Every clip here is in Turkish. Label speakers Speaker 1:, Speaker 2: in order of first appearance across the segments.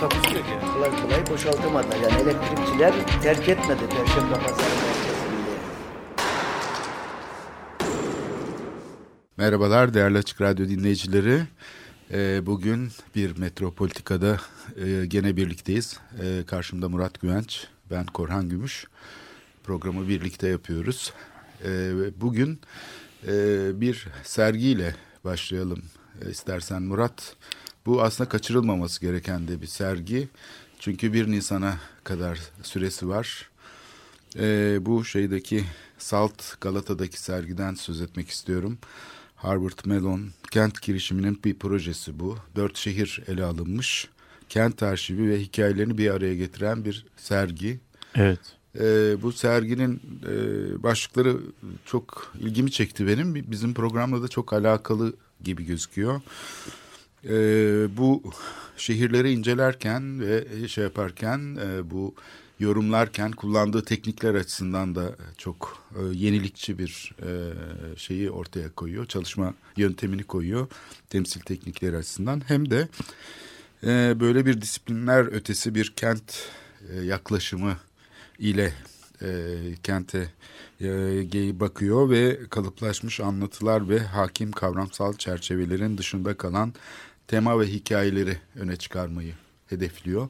Speaker 1: Takusu yok yani.
Speaker 2: kolay kolay boşaltamadılar. Yani elektrikçiler terk etmedi Perşembe Pazarı.
Speaker 3: Merhabalar değerli Açık Radyo dinleyicileri. Ee, bugün bir Metropolitika'da e, gene birlikteyiz. Ee, karşımda Murat Güvenç, ben Korhan Gümüş. Programı birlikte yapıyoruz. Ee, bugün e, bir sergiyle başlayalım istersen Murat. Bu aslında kaçırılmaması gereken de bir sergi. Çünkü 1 Nisan'a kadar süresi var. Ee, bu şeydeki Salt Galata'daki sergiden söz etmek istiyorum. Harvard Mellon kent girişiminin bir projesi bu. Dört şehir ele alınmış. Kent arşivi ve hikayelerini bir araya getiren bir sergi.
Speaker 4: Evet.
Speaker 3: Ee, bu serginin e, başlıkları çok ilgimi çekti benim. Bizim programla da çok alakalı gibi gözüküyor. Ee, bu şehirleri incelerken ve şey yaparken e, bu yorumlarken kullandığı teknikler açısından da çok e, yenilikçi bir e, şeyi ortaya koyuyor. Çalışma yöntemini koyuyor temsil teknikleri açısından. Hem de e, böyle bir disiplinler ötesi bir kent e, yaklaşımı ile e, kente e, bakıyor ve kalıplaşmış anlatılar ve hakim kavramsal çerçevelerin dışında kalan tema ve hikayeleri öne çıkarmayı hedefliyor.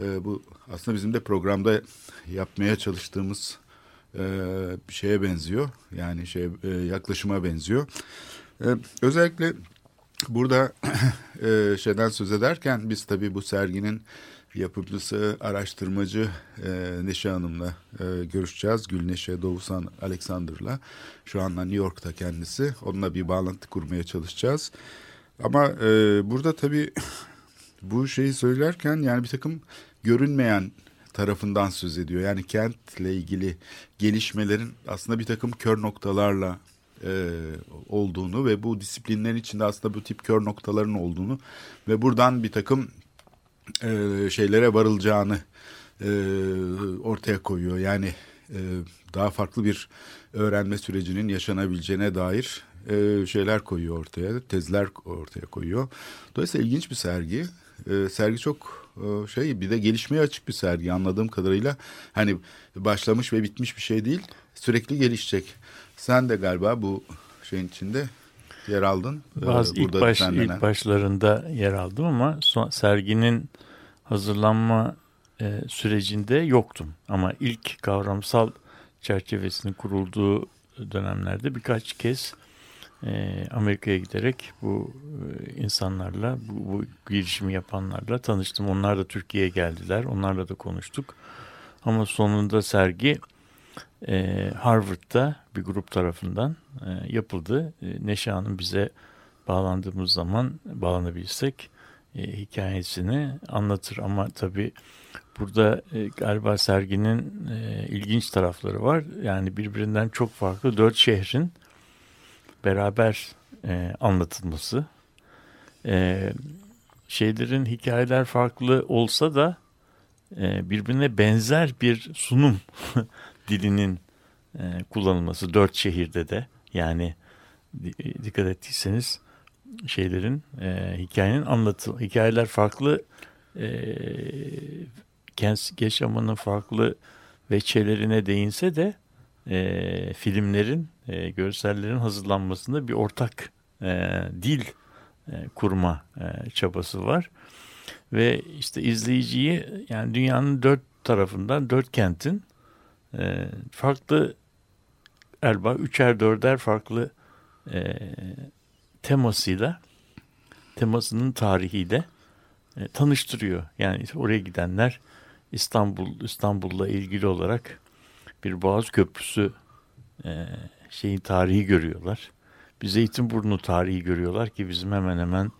Speaker 3: E, bu aslında bizim de programda yapmaya çalıştığımız e, bir şeye benziyor. Yani şey e, yaklaşıma benziyor. E, özellikle burada e, şeyden söz ederken biz tabii bu serginin yapımcısı, araştırmacı e, Neşe Hanım'la e, görüşeceğiz. Gül Neşe Doğusan Alexander'la. Şu anda New York'ta kendisi. Onunla bir bağlantı kurmaya çalışacağız. Ama e, burada tabii bu şeyi söylerken yani bir takım görünmeyen tarafından söz ediyor. Yani kentle ilgili gelişmelerin aslında bir takım kör noktalarla e, olduğunu ve bu disiplinlerin içinde aslında bu tip kör noktaların olduğunu ve buradan bir takım e, şeylere varılacağını e, ortaya koyuyor. Yani e, daha farklı bir öğrenme sürecinin yaşanabileceğine dair e, şeyler koyuyor ortaya, tezler ortaya koyuyor. Dolayısıyla ilginç bir sergi. E, sergi çok e, şey bir de gelişmeye açık bir sergi anladığım kadarıyla. Hani başlamış ve bitmiş bir şey değil. Sürekli gelişecek. Sen de galiba bu şeyin içinde yer aldın.
Speaker 4: Bazı
Speaker 3: Ee,
Speaker 4: ilk, baş, ilk başlarında yer aldım ama son, serginin hazırlanma e, sürecinde yoktum. Ama ilk kavramsal çerçevesinin kurulduğu dönemlerde birkaç kez e, Amerika'ya giderek bu e, insanlarla, bu, bu girişimi yapanlarla tanıştım. Onlar da Türkiye'ye geldiler. Onlarla da konuştuk. Ama sonunda sergi e, Harvard'da bir grup tarafından e, yapıldı. E, Neşe Hanım bize bağlandığımız zaman bağlanabilsek e, hikayesini anlatır. Ama tabii burada e, galiba serginin e, ilginç tarafları var. Yani birbirinden çok farklı dört şehrin beraber e, anlatılması. E, şeylerin hikayeler farklı olsa da e, birbirine benzer bir sunum dilinin e, kullanılması dört şehirde de yani dikkat ettiyseniz şeylerin e, hikayenin anlatı hikayeler farklı e, kent yaşamının farklı veçelerine değinse de e, filmlerin e, görsellerin hazırlanmasında bir ortak e, dil e, kurma e, çabası var ve işte izleyiciyi yani dünyanın dört tarafından dört kentin e, farklı erba üçer dörder farklı e, temasıyla temasının tarihiyle e, tanıştırıyor. Yani oraya gidenler İstanbul İstanbul'la ilgili olarak bir Boğaz Köprüsü e, şeyin tarihi görüyorlar. Bir Zeytinburnu tarihi görüyorlar ki bizim hemen hemen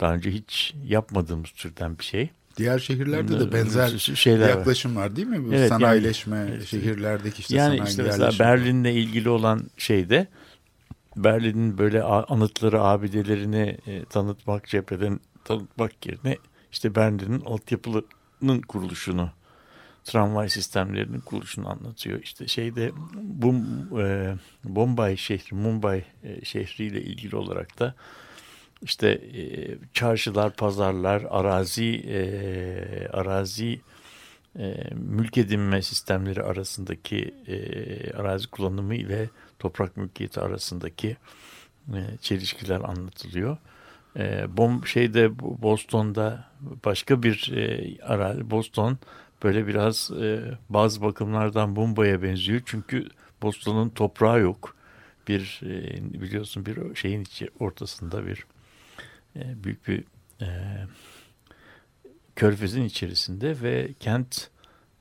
Speaker 4: daha önce hiç yapmadığımız türden bir şey.
Speaker 3: Diğer şehirlerde de benzer
Speaker 4: şeyler
Speaker 3: yaklaşım var. değil mi? Bu
Speaker 4: Evet,
Speaker 3: sanayileşme,
Speaker 4: yani-
Speaker 3: şehirlerdeki işte
Speaker 4: yani işte mesela. Berlin'le ilgili olan şeyde Berlin'in böyle anıtları, abidelerini e, tanıtmak, cepheden tanıtmak yerine işte Berlin'in altyapılarının kuruluşunu, tramvay sistemlerinin kuruluşunu anlatıyor. İşte şeyde Bum, e, Bombay şehri, Mumbai e, şehriyle ilgili olarak da işte e, çarşılar, pazarlar, arazi, e, arazi e, mülk edinme sistemleri arasındaki e, arazi kullanımı ile toprak mülkiyeti arasındaki e, çelişkiler anlatılıyor. E, bom şeyde bu- Boston'da başka bir e, arazi Boston böyle biraz e, bazı bakımlardan Mumbai'ye benziyor çünkü Boston'un toprağı yok. Bir e, biliyorsun bir şeyin içi ortasında bir e, büyük bir e, körfezin içerisinde ve kent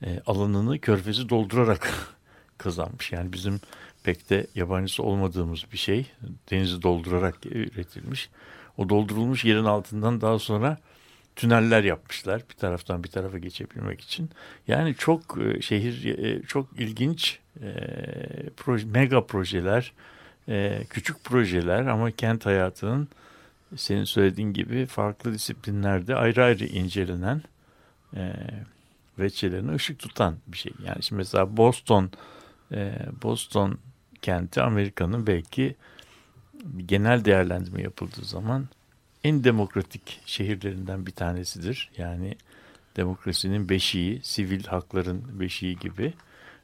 Speaker 4: e, alanını körfezi doldurarak kazanmış. Yani bizim pek de yabancısı olmadığımız bir şey. Denizi doldurarak üretilmiş. O doldurulmuş yerin altından daha sonra tüneller yapmışlar bir taraftan bir tarafa geçebilmek için. Yani çok e, şehir e, çok ilginç e, proje, mega projeler, küçük projeler ama kent hayatının senin söylediğin gibi farklı disiplinlerde ayrı ayrı incelenen veçelerine ışık tutan bir şey. Yani şimdi mesela Boston Boston kenti Amerika'nın belki bir genel değerlendirme yapıldığı zaman en demokratik şehirlerinden bir tanesidir. Yani demokrasinin beşiği, sivil hakların beşiği gibi.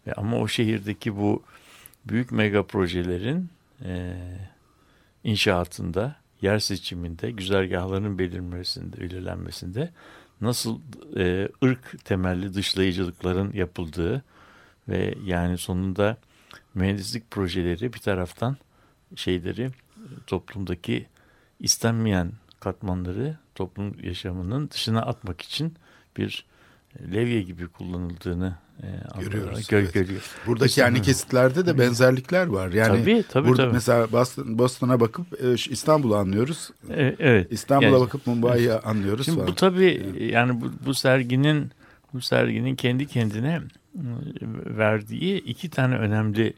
Speaker 4: Ve ama o şehirdeki bu büyük mega projelerin e, inşaatında, yer seçiminde, güzergahların belirlenmesinde, belirlenmesinde nasıl e, ırk temelli dışlayıcılıkların yapıldığı ve yani sonunda mühendislik projeleri bir taraftan şeyleri e, toplumdaki istenmeyen katmanları toplum yaşamının dışına atmak için bir e, levye gibi kullanıldığını e,
Speaker 3: Görüyoruz,
Speaker 4: gö-
Speaker 3: evet.
Speaker 4: görüyor.
Speaker 3: Buradaki
Speaker 4: İşte-
Speaker 3: yani kesitlerde de benzerlikler var. Yani
Speaker 4: Tabii, tabii,
Speaker 3: burada
Speaker 4: tabii.
Speaker 3: mesela Boston, Boston'a bakıp e, İstanbul'u anlıyoruz.
Speaker 4: E, evet.
Speaker 3: İstanbul'a
Speaker 4: Yani-
Speaker 3: bakıp Mumbai'yi anlıyoruz
Speaker 4: Şimdi
Speaker 3: falan.
Speaker 4: bu tabii yani bu, bu serginin bu serginin kendi kendine e, verdiği iki tane önemli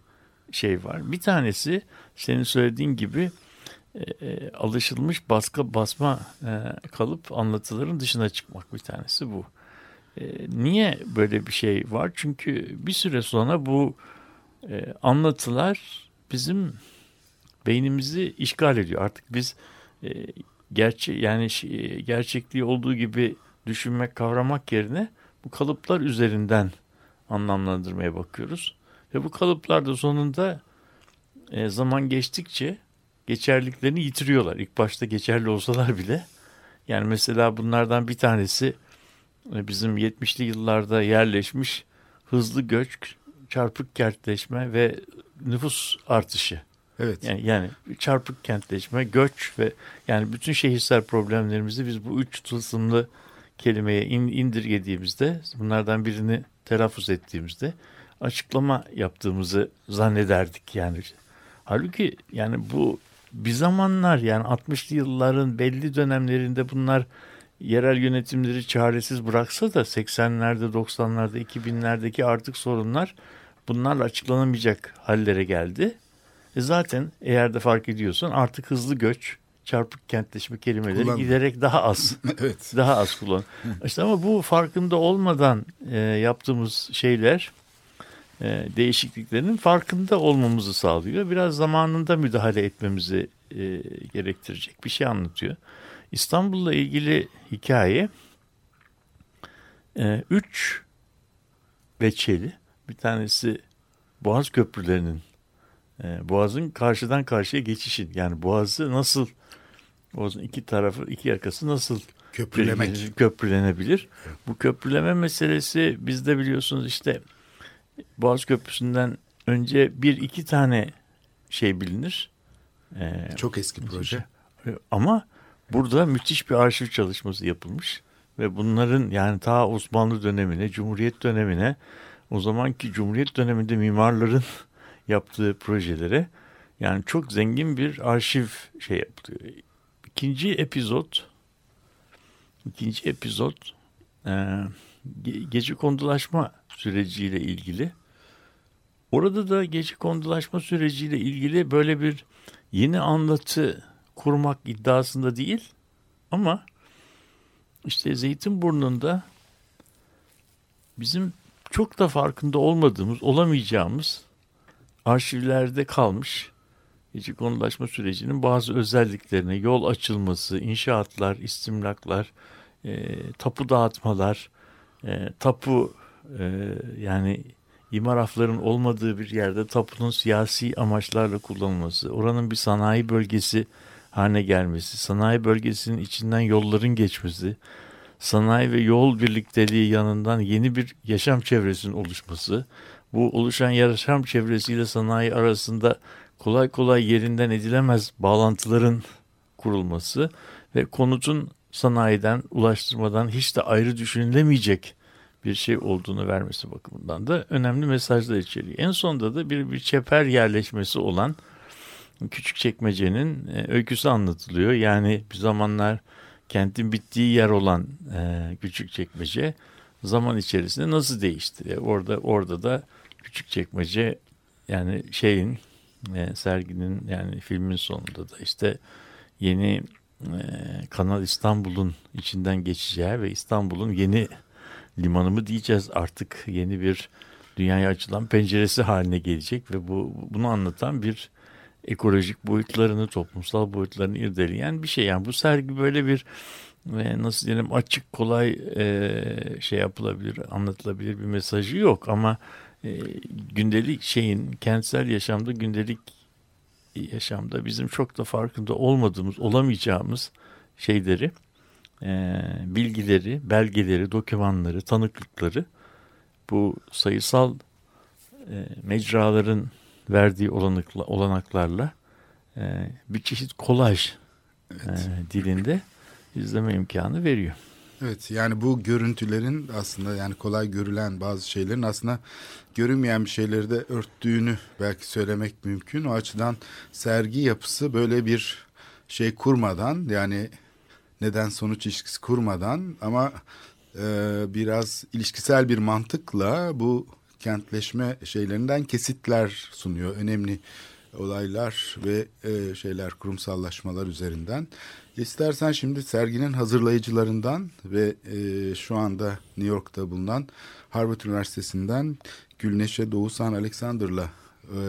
Speaker 4: şey var. Bir tanesi senin söylediğin gibi e, alışılmış baskı basma e, kalıp anlatıların dışına çıkmak bir tanesi bu. E, niye böyle bir şey var? Çünkü bir süre sonra bu e, anlatılar bizim beynimizi işgal ediyor. Artık biz e, gerçe yani şey- gerçekliği olduğu gibi düşünmek, kavramak yerine bu kalıplar üzerinden anlamlandırmaya bakıyoruz. Ve bu kalıplar da sonunda e, zaman geçtikçe geçerliklerini yitiriyorlar. İlk başta geçerli olsalar bile. Yani mesela bunlardan bir tanesi e, bizim 70'li yıllarda yerleşmiş hızlı göç, çarpık kentleşme ve nüfus artışı.
Speaker 3: Evet.
Speaker 4: Yani, yani çarpık kentleşme, göç ve yani bütün şehirsel problemlerimizi biz bu üç tılsımlı kelimeye in, indirgediğimizde bunlardan birini telaffuz ettiğimizde açıklama yaptığımızı zannederdik yani. Halbuki yani bu bir zamanlar yani 60'lı yılların belli dönemlerinde bunlar yerel yönetimleri çaresiz bıraksa da 80'lerde 90'larda 2000'lerdeki artık sorunlar bunlarla açıklanamayacak hallere geldi. E zaten eğer de fark ediyorsan artık hızlı göç, çarpık kentleşme kelimeleri
Speaker 3: Kullanma.
Speaker 4: giderek daha az.
Speaker 3: evet.
Speaker 4: Daha az kullan. İşte ama bu farkında olmadan e, yaptığımız şeyler e, değişikliklerin farkında olmamızı sağlıyor. Biraz zamanında müdahale etmemizi e, gerektirecek bir şey anlatıyor. İstanbul'la ilgili hikaye e, üç veçeli. Bir tanesi Boğaz Köprülerinin e, Boğaz'ın karşıdan karşıya geçişin yani Boğaz'ı nasıl Boğaz'ın iki tarafı iki yakası nasıl
Speaker 3: Köprülemek.
Speaker 4: köprülenebilir. Bu köprüleme meselesi bizde biliyorsunuz işte Boğaz Köprüsü'nden önce bir iki tane şey bilinir. Ee,
Speaker 3: Çok eski proje.
Speaker 4: ama burada müthiş bir arşiv çalışması yapılmış ve bunların yani ta Osmanlı dönemine, Cumhuriyet dönemine, o zamanki Cumhuriyet döneminde mimarların yaptığı projelere yani çok zengin bir arşiv şey yapılıyor. İkinci epizod ikinci epizod e, gece kondulaşma süreciyle ilgili. Orada da gece kondulaşma süreciyle ilgili böyle bir yeni anlatı kurmak iddiasında değil ama işte Zeytinburnu'nda bizim çok da farkında olmadığımız, olamayacağımız arşivlerde kalmış gece konulaşma sürecinin bazı özelliklerine yol açılması, inşaatlar, istimlaklar, e, tapu dağıtmalar, e, tapu e, yani imarafların olmadığı bir yerde tapunun siyasi amaçlarla kullanılması, oranın bir sanayi bölgesi haline gelmesi, sanayi bölgesinin içinden yolların geçmesi, sanayi ve yol birlikteliği yanından yeni bir yaşam çevresinin oluşması, bu oluşan yaşam çevresiyle sanayi arasında kolay kolay yerinden edilemez bağlantıların kurulması ve konutun sanayiden, ulaştırmadan hiç de ayrı düşünülemeyecek bir şey olduğunu vermesi bakımından da önemli mesajlar içeriyor. En sonunda da bir, bir çeper yerleşmesi olan küçük çekmecenin e, öyküsü anlatılıyor. Yani bir zamanlar kentin bittiği yer olan e, küçük çekmece zaman içerisinde nasıl değişti? E, orada orada da küçük çekmece yani şeyin e, serginin yani filmin sonunda da işte yeni e, Kanal İstanbul'un içinden geçeceği ve İstanbul'un yeni limanı mı diyeceğiz artık yeni bir dünyaya açılan penceresi haline gelecek ve bu bunu anlatan bir ekolojik boyutlarını, toplumsal boyutlarını irdeleyen bir şey. Yani bu sergi böyle bir e, nasıl diyelim açık kolay e, şey yapılabilir, anlatılabilir bir mesajı yok ama e, gündelik şeyin kentsel yaşamda gündelik yaşamda bizim çok da farkında olmadığımız, olamayacağımız şeyleri, e, bilgileri, belgeleri, dokümanları, tanıklıkları bu sayısal e, mecraların verdiği olanakla, olanaklarla e, bir çeşit kolaj evet. e, dilinde izleme imkanı veriyor.
Speaker 3: Evet yani bu görüntülerin aslında yani kolay görülen bazı şeylerin aslında görünmeyen bir şeyleri de örttüğünü belki söylemek mümkün. O açıdan sergi yapısı böyle bir şey kurmadan yani neden sonuç ilişkisi kurmadan ama e, biraz ilişkisel bir mantıkla bu kentleşme şeylerinden kesitler sunuyor. Önemli olaylar ve e, şeyler kurumsallaşmalar üzerinden. İstersen şimdi serginin hazırlayıcılarından ve e, şu anda New York'ta bulunan Harvard Üniversitesi'nden Gülneşe Doğusan Alexander'la e,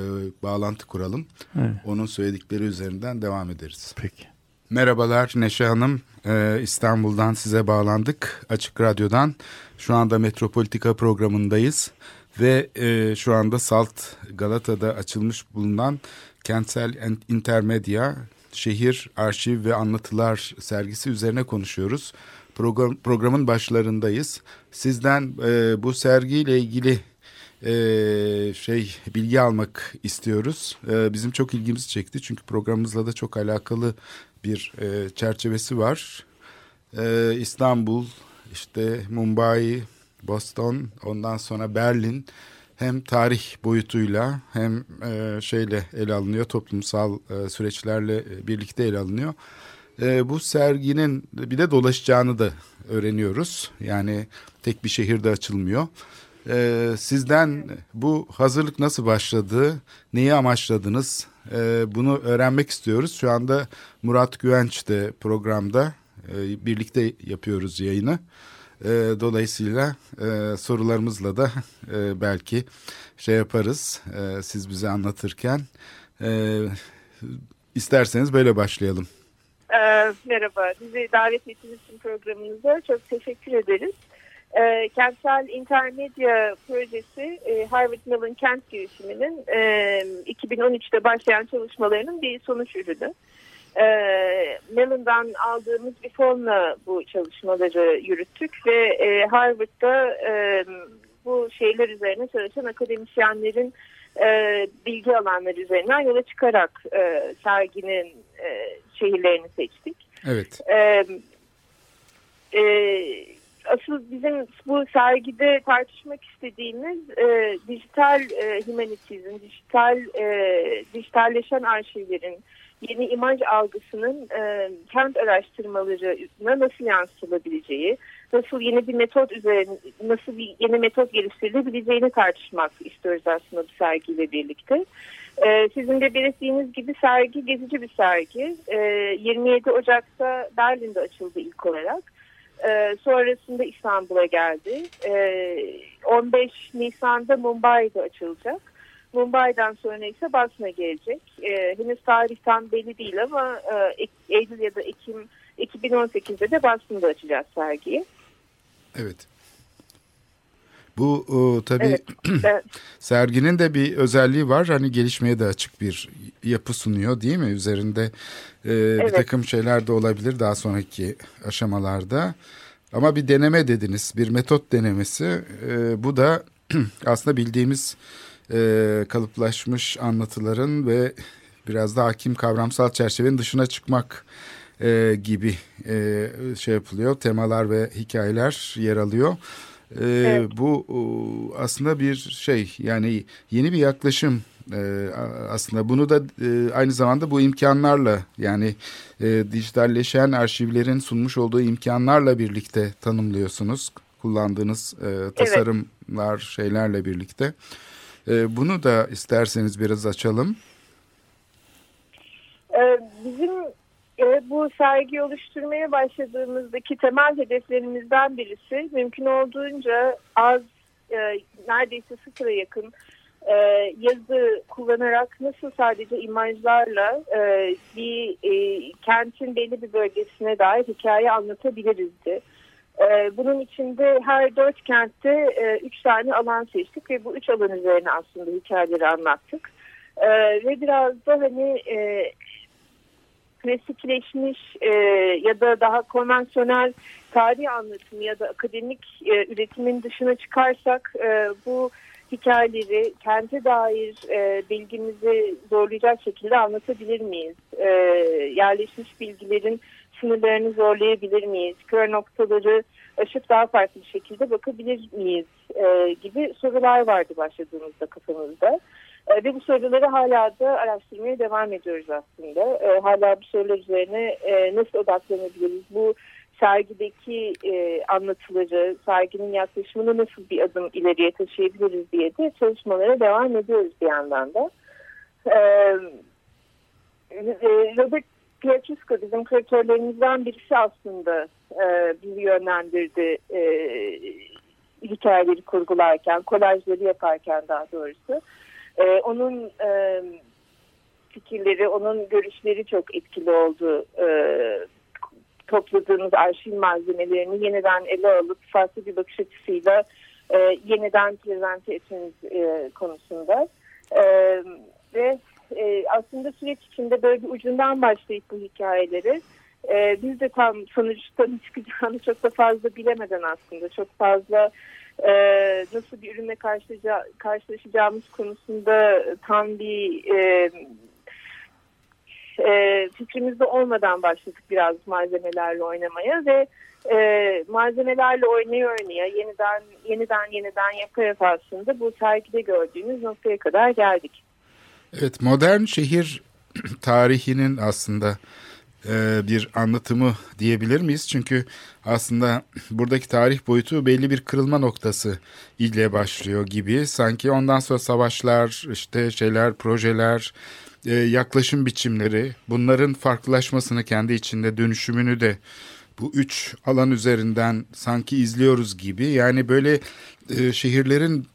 Speaker 3: bağlantı kuralım. Evet. Onun söyledikleri üzerinden devam ederiz.
Speaker 4: Peki.
Speaker 3: Merhabalar Neşe Hanım. Ee, İstanbul'dan size bağlandık. Açık Radyo'dan. Şu anda Metropolitika programındayız. Ve e, şu anda Salt Galata'da açılmış bulunan Kentsel Intermedia Şehir Arşiv ve Anlatılar sergisi üzerine konuşuyoruz. Program, programın başlarındayız. Sizden e, bu sergiyle ilgili e, şey bilgi almak istiyoruz. E, bizim çok ilgimizi çekti çünkü programımızla da çok alakalı bir e, çerçevesi var. E, İstanbul, işte Mumbai, Boston, ondan sonra Berlin hem tarih boyutuyla hem e, şeyle ele alınıyor, toplumsal e, süreçlerle e, birlikte ele alınıyor. E, bu serginin bir de dolaşacağını da öğreniyoruz. Yani tek bir şehirde açılmıyor. E, sizden bu hazırlık nasıl başladı, neyi amaçladınız? E, bunu öğrenmek istiyoruz. Şu anda Murat Güvenç de programda e, birlikte yapıyoruz yayını. E, dolayısıyla e, sorularımızla da e, belki şey yaparız e, siz bize anlatırken. E, isterseniz böyle başlayalım.
Speaker 5: E, merhaba, bizi davet ettiğiniz için programınıza çok teşekkür ederiz. E, Kentsel Intermedia projesi e, Harvard Mellon Kent girişiminin e, 2013'te başlayan çalışmalarının bir sonuç ürünü. E, Mellon'dan aldığımız bir fonla bu çalışmaları yürüttük ve e, Harvard'da e, bu şeyler üzerine çalışan akademisyenlerin e, bilgi alanları üzerinden yola çıkarak e, serginin e, şehirlerini seçtik.
Speaker 3: Evet.
Speaker 5: E, e, asıl bizim bu sergide tartışmak istediğimiz e, dijital e, humanities'in, dijital e, dijitalleşen arşivlerin, yeni imaj algısının e, kent araştırmalarına nasıl yansıtılabileceği, nasıl yeni bir metot üzerine nasıl bir yeni metot geliştirilebileceğini tartışmak istiyoruz aslında bu sergiyle birlikte. Ee, sizin de belirttiğiniz gibi sergi gezici bir sergi. Ee, 27 Ocak'ta Berlin'de açıldı ilk olarak. Ee, sonrasında İstanbul'a geldi. Ee, 15 Nisan'da Mumbai'de açılacak. Mumbai'den sonra ise Basna gelecek. Ee, henüz tarih tam belli değil ama e, Eylül ya da Ekim 2018'de de Basna'da açacağız sergiyi.
Speaker 3: Evet. Bu o, tabii
Speaker 5: Evet,
Speaker 3: serginin de bir özelliği var. Hani gelişmeye de açık bir yapı sunuyor değil mi? Üzerinde e, bir
Speaker 5: Evet.
Speaker 3: takım şeyler de olabilir daha sonraki aşamalarda. Ama bir deneme dediniz, bir metot denemesi. E, bu da aslında bildiğimiz e, kalıplaşmış anlatıların ve biraz daha hakim kavramsal çerçevenin dışına çıkmak e, gibi e, şey yapılıyor. Temalar ve hikayeler yer alıyor. E,
Speaker 5: Evet.
Speaker 3: Bu aslında bir şey yani yeni bir yaklaşım e, aslında bunu da e, aynı zamanda bu imkanlarla yani e, dijitalleşen arşivlerin sunmuş olduğu imkanlarla birlikte tanımlıyorsunuz kullandığınız e, tasarımlar şeylerle birlikte. E, bunu da isterseniz biraz açalım.
Speaker 5: Ee, Bizim e, bu sergi oluşturmaya başladığımızdaki temel hedeflerimizden birisi mümkün olduğunca az e, neredeyse sıfıra yakın e, yazı kullanarak nasıl sadece imajlarla e, bir e, kentin belli bir bölgesine dair hikaye anlatabilirizdi. E, bunun içinde her dört kentte e, üç tane alan seçtik ve bu üç alan üzerine aslında hikayeleri anlattık. E, ve biraz da hani e, klasikleşmiş e, ya da daha konvansiyonel tarih anlatımı ya da akademik e, üretimin dışına çıkarsak e, bu hikayeleri kente dair e, bilgimizi zorlayacak şekilde anlatabilir miyiz? E, yerleşmiş bilgilerin sınırlarını zorlayabilir miyiz? Kör noktaları aşıp daha farklı bir şekilde bakabilir miyiz? E, gibi sorular vardı başladığımızda kafamızda. E, Ve bu soruları hala da araştırmaya devam ediyoruz aslında. E, hala bu sorular üzerine e, nasıl odaklanabiliriz? Bu sergideki e, anlatıları, serginin yaklaşımını nasıl bir adım ileriye taşıyabiliriz diye de çalışmalara devam ediyoruz bir yandan da. Robert Piachuska bizim küratörlerimizden birisi aslında bizi yönlendirdi e, hikayeleri kurgularken, kolajları yaparken daha doğrusu. Ee, onun e, fikirleri, onun görüşleri çok etkili oldu. Ee, topladığımız arşiv malzemelerini yeniden ele alıp farklı bir bakış açısıyla e, yeniden prezente etmemiz e, konusunda. Ee, ve e, aslında süreç içinde böyle bir ucundan başlayıp bu hikayeleri e, biz de tam sonuçta ne çıkacağını çok da fazla bilemeden aslında çok fazla e, nasıl bir ürünle karşılaşaca- karşılaşacağımız konusunda tam bir e, e, fikrimizde olmadan başladık biraz malzemelerle oynamaya ve e, malzemelerle oynaya oynaya yeniden yeniden yeniden yapa yapa aslında bu sergide gördüğümüz noktaya kadar geldik.
Speaker 3: Evet modern şehir tarihinin aslında e, bir anlatımı diyebilir miyiz? Çünkü aslında buradaki tarih boyutu belli bir kırılma noktası ile başlıyor gibi. Sanki ondan sonra savaşlar, işte şeyler, projeler, e, yaklaşım biçimleri bunların farklılaşmasını kendi içinde dönüşümünü de bu üç alan üzerinden sanki izliyoruz gibi. Yani böyle e, şehirlerin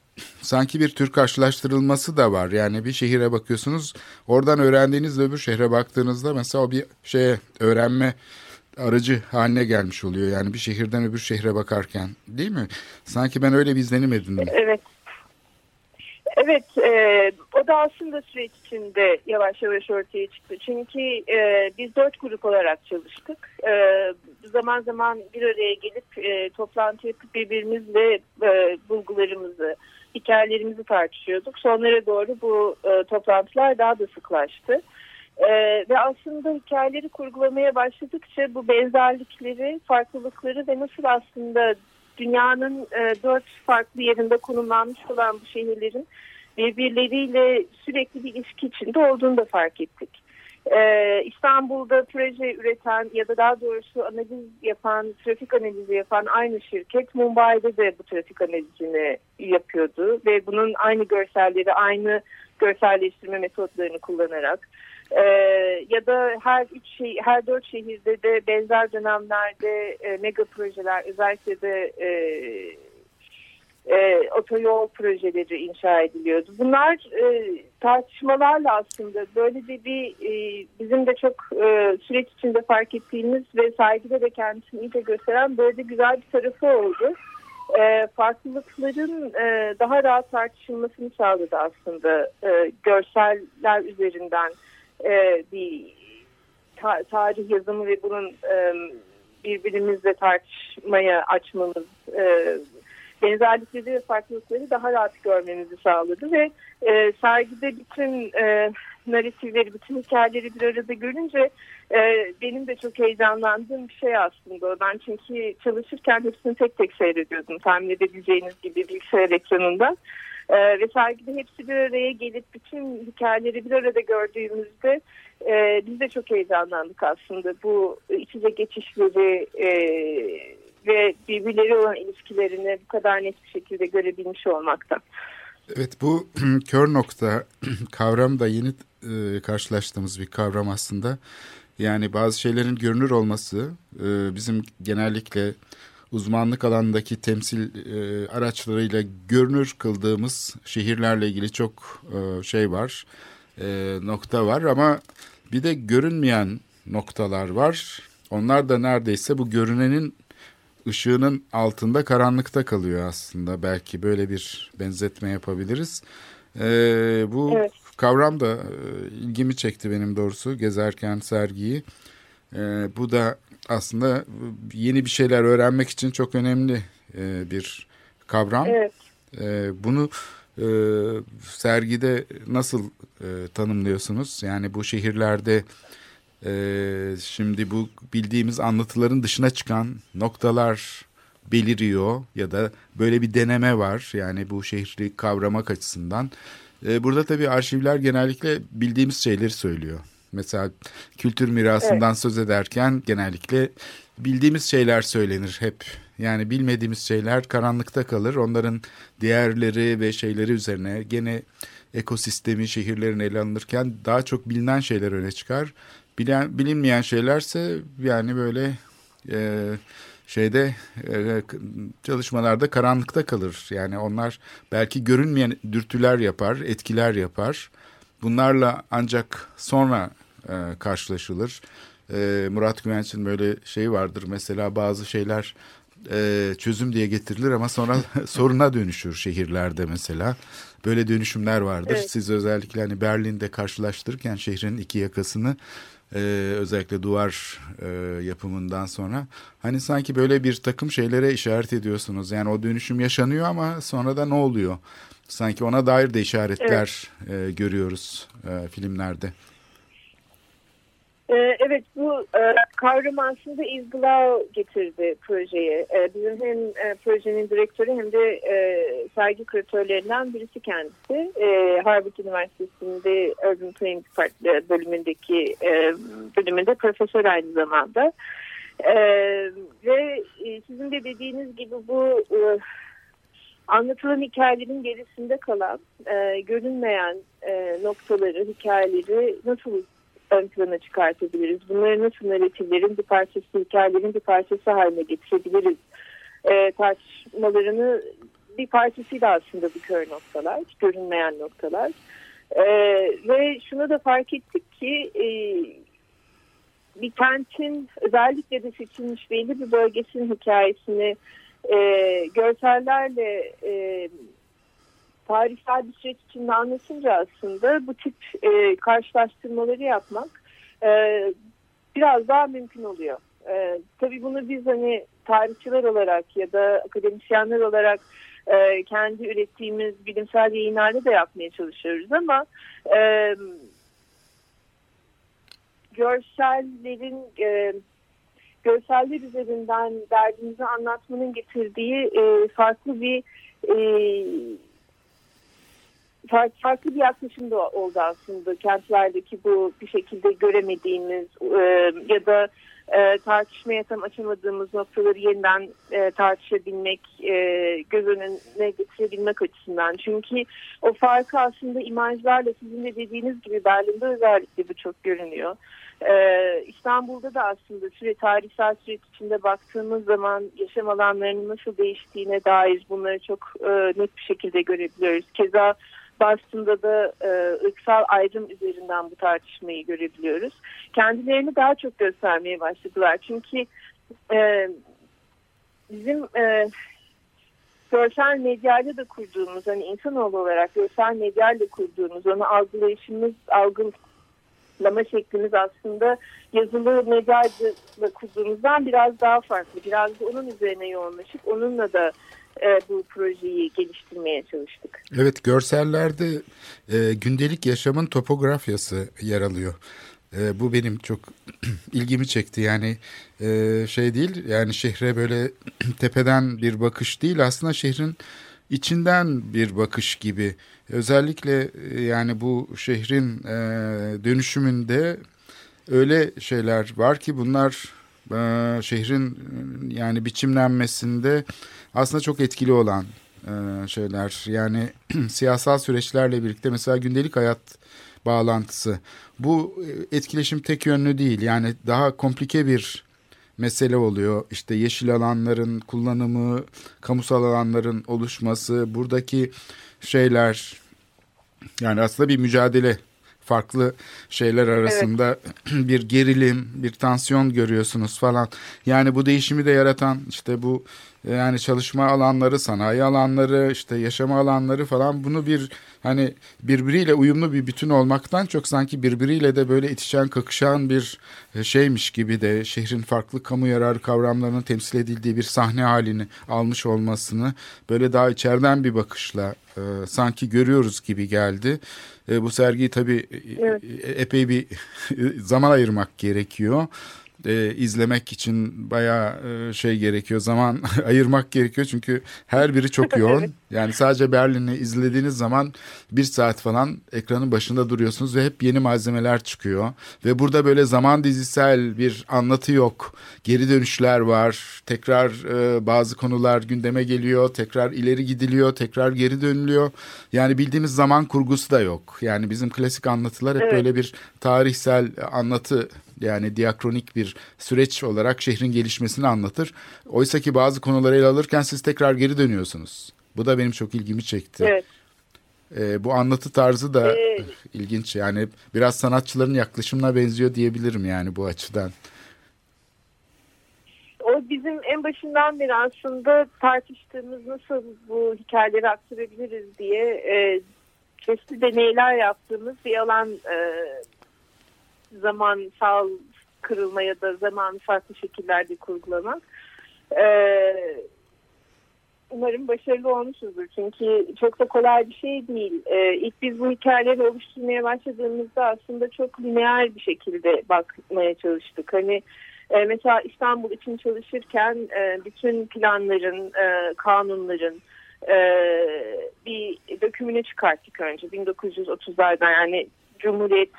Speaker 3: sanki bir tür karşılaştırılması da var. Yani bir şehire bakıyorsunuz oradan öğrendiğinizle öbür şehre baktığınızda mesela o bir şeye öğrenme aracı haline gelmiş oluyor. Yani bir şehirden öbür şehre bakarken değil mi? Sanki ben öyle bir izlenim edindim.
Speaker 5: Evet. Evet, e, o da aslında süreç içinde yavaş yavaş ortaya çıktı. Çünkü e, biz dört grup olarak çalıştık. E, zaman zaman bir araya gelip e, toplantı yapıp birbirimizle e, bulgularımızı, hikayelerimizi tartışıyorduk. Sonlara doğru bu e, toplantılar daha da sıklaştı. E, ve aslında hikayeleri kurgulamaya başladıkça bu benzerlikleri, farklılıkları ve nasıl aslında dünyanın e, dört farklı yerinde konumlanmış olan bu şehirlerin birbirleriyle sürekli bir ilişki içinde olduğunu da fark ettik. Ee, İstanbul'da proje üreten ya da daha doğrusu analiz yapan, trafik analizi yapan aynı şirket Mumbai'de de bu trafik analizini yapıyordu. Ve bunun aynı görselleri, aynı görselleştirme metotlarını kullanarak e, ya da her üç şey, her dört şehirde de benzer dönemlerde e, mega projeler özellikle de e, e, otoyol projeleri inşa ediliyordu. Bunlar e, tartışmalarla aslında böyle de bir e, bizim de çok e, süreç içinde fark ettiğimiz ve saygıda da kendisini iyice gösteren böyle de güzel bir tarafı oldu. E, farklılıkların e, daha rahat tartışılmasını sağladı aslında e, görseller üzerinden e, bir ta tarih yazımı ve bunun e, birbirimizle tartışmaya açmamız e, benzerlikleri ve farklılıkları daha rahat görmemizi sağladı ve e, sergide bütün e, narratifleri, bütün hikayeleri bir arada görünce e, benim de çok heyecanlandığım bir şey aslında. Ben çünkü çalışırken hepsini tek tek seyrediyordum tahmin edebileceğiniz gibi bilgisayar ekranında. Ee, ve sergide hepsi bir araya gelip bütün hikayeleri bir arada gördüğümüzde e, biz de çok heyecanlandık aslında. Bu iç içe geçişleri e, ve birbirleri olan ilişkilerini bu kadar net bir şekilde görebilmiş olmaktan.
Speaker 3: Evet bu kör nokta kavram da yeni e, karşılaştığımız bir kavram aslında. Yani bazı şeylerin görünür olması e, bizim genellikle uzmanlık alanındaki temsil e, araçlarıyla görünür kıldığımız şehirlerle ilgili çok e, şey var, e, nokta var ama bir de görünmeyen noktalar var. Onlar da neredeyse bu görünenin ışığının altında karanlıkta kalıyor aslında. Belki böyle bir benzetme yapabiliriz. Ee, bu evet. kavram da e, ilgimi çekti benim doğrusu gezerken sergiyi. Ee, bu da aslında yeni bir şeyler öğrenmek için çok önemli e, bir kavram. Evet. E, bunu e, sergide nasıl e, tanımlıyorsunuz? Yani bu şehirlerde ee, şimdi bu bildiğimiz anlatıların dışına çıkan noktalar beliriyor ya da böyle bir deneme var. Yani bu şehri kavramak açısından. Ee, burada tabii arşivler genellikle bildiğimiz şeyleri söylüyor. Mesela kültür mirasından evet. söz ederken genellikle bildiğimiz şeyler söylenir hep. Yani bilmediğimiz şeyler karanlıkta kalır. Onların değerleri ve şeyleri üzerine gene ekosistemi, şehirlerin ele alınırken daha çok bilinen şeyler öne çıkar. Bilen, bilinmeyen şeylerse yani böyle e, şeyde e, çalışmalarda karanlıkta kalır. Yani onlar belki görünmeyen dürtüler yapar, etkiler yapar. Bunlarla ancak sonra e, karşılaşılır. E, Murat Güvenç'in böyle şey vardır mesela bazı şeyler e, çözüm diye getirilir ama sonra soruna dönüşür şehirlerde mesela. Böyle dönüşümler vardır. Evet. Siz özellikle hani Berlin'de karşılaştırırken şehrin iki yakasını e, özellikle duvar e, yapımından sonra hani sanki böyle bir takım şeylere işaret ediyorsunuz. Yani o dönüşüm yaşanıyor ama sonra da ne oluyor? Sanki ona dair de işaretler evet. e, görüyoruz e, filmlerde.
Speaker 5: Ee, evet bu e, kavram aslında izgıla getirdi projeye. E, bizim hem e, projenin direktörü hem de sergi küratörlerinden birisi kendisi. Harvard Üniversitesi'nde Urban Planning bölümündeki bölümünde profesör aynı zamanda. Ve sizin de dediğiniz gibi bu anlatılan hikayelerin gerisinde kalan, görünmeyen noktaları, hikayeleri nasıl ön plana çıkartabiliriz? Bunları nasıl narratiflerin bir parçası, hikayelerin bir parçası haline getirebiliriz? E, tartışmalarını bir parçasıyla aslında bu kör noktalar, görünmeyen noktalar. E, ve şunu da fark ettik ki e, bir kentin özellikle de seçilmiş belli bir bölgesinin hikayesini e, görsellerle e, tarihsel bir süreç içinde anlatınca aslında bu tip e, karşılaştırmaları yapmak e, biraz daha mümkün oluyor. E, tabii bunu biz hani tarihçiler olarak ya da akademisyenler olarak e, kendi ürettiğimiz bilimsel yayınlarda da yapmaya çalışıyoruz ama e, görsellerin e, görseller üzerinden derdimizi anlatmanın getirdiği e, farklı bir e, farklı, bir yaklaşım da oldu aslında kentlerdeki bu bir şekilde göremediğimiz e, ya da e, tartışmaya tam açamadığımız noktaları yeniden e, tartışabilmek, e, göz önüne getirebilmek açısından. Çünkü o farkı aslında imajlarla sizin de dediğiniz gibi Berlin'de özellikle bu çok görünüyor. Ee, İstanbul'da da aslında süre tarihsel süreç içinde baktığımız zaman yaşam alanlarının nasıl değiştiğine dair bunları çok e, net bir şekilde görebiliyoruz. Keza Boston'da da e, ırksal ayrım üzerinden bu tartışmayı görebiliyoruz. Kendilerini daha çok göstermeye başladılar. Çünkü e, bizim e, görsel medyayla da kurduğumuz, hani insanoğlu olarak görsel medyayla kurduğumuz, onu algılayışımız, algılama şeklimiz aslında yazılı medyayla kurduğumuzdan biraz daha farklı. Biraz da onun üzerine yoğunlaşıp onunla da e, bu projeyi geliştirmeye çalıştık.
Speaker 3: Evet görsellerde e, gündelik yaşamın topografyası yer alıyor. E, bu benim çok ilgimi çekti yani e, şey değil yani şehre böyle tepeden bir bakış değil aslında şehrin içinden bir bakış gibi. Özellikle e, yani bu şehrin e, dönüşümünde öyle şeyler var ki bunlar e, şehrin yani biçimlenmesinde aslında çok etkili olan e, şeyler. Yani siyasal süreçlerle birlikte mesela gündelik hayat bağlantısı. Bu e, etkileşim tek yönlü değil. Yani daha komplike bir mesele oluyor. İşte yeşil alanların kullanımı, kamusal alanların oluşması, buradaki şeyler yani aslında bir mücadele farklı şeyler arasında evet. bir gerilim, bir tansiyon görüyorsunuz falan. Yani bu değişimi de yaratan işte bu yani çalışma alanları, sanayi alanları, işte yaşama alanları falan bunu bir hani birbiriyle uyumlu bir bütün olmaktan çok sanki birbiriyle de böyle itişen kakışan bir e, şeymiş gibi de şehrin farklı kamu yararı kavramlarının temsil edildiği bir sahne halini almış olmasını böyle daha içeriden bir bakışla e, sanki görüyoruz gibi geldi. E, bu sergiyi tabii e, evet. epey bir zaman ayırmak gerekiyor e, izlemek için bayağı e, şey gerekiyor zaman ayırmak gerekiyor çünkü her biri çok yoğun. Yani sadece Berlin'i izlediğiniz zaman bir saat falan ekranın başında duruyorsunuz ve hep yeni malzemeler çıkıyor. Ve burada böyle zaman dizisel bir anlatı yok. Geri dönüşler var. Tekrar e, bazı konular gündeme geliyor. Tekrar ileri gidiliyor. Tekrar geri dönülüyor. Yani bildiğimiz zaman kurgusu da yok. Yani bizim klasik anlatılar hep evet. böyle bir tarihsel anlatı yani diakronik bir süreç olarak şehrin gelişmesini anlatır. Oysa ki bazı konuları ele alırken siz tekrar geri dönüyorsunuz. Bu da benim çok ilgimi çekti.
Speaker 5: Evet.
Speaker 3: Ee, bu anlatı tarzı da ee, ilginç. Yani biraz sanatçıların yaklaşımına benziyor diyebilirim yani bu açıdan.
Speaker 5: O bizim en başından beri aslında tartıştığımız nasıl bu hikayeleri aktarabiliriz diye e, çeşitli deneyler yaptığımız bir alan e, zamansal kırılma ya da zaman farklı şekillerde kurgulamak. Ee, umarım başarılı olmuşuzdur. Çünkü çok da kolay bir şey değil. Ee, ilk biz bu hikayeleri oluşturmaya başladığımızda aslında çok lineer bir şekilde bakmaya çalıştık. Hani e, mesela İstanbul için çalışırken e, bütün planların, e, kanunların bir dökümünü çıkarttık önce 1930'lardan yani Cumhuriyet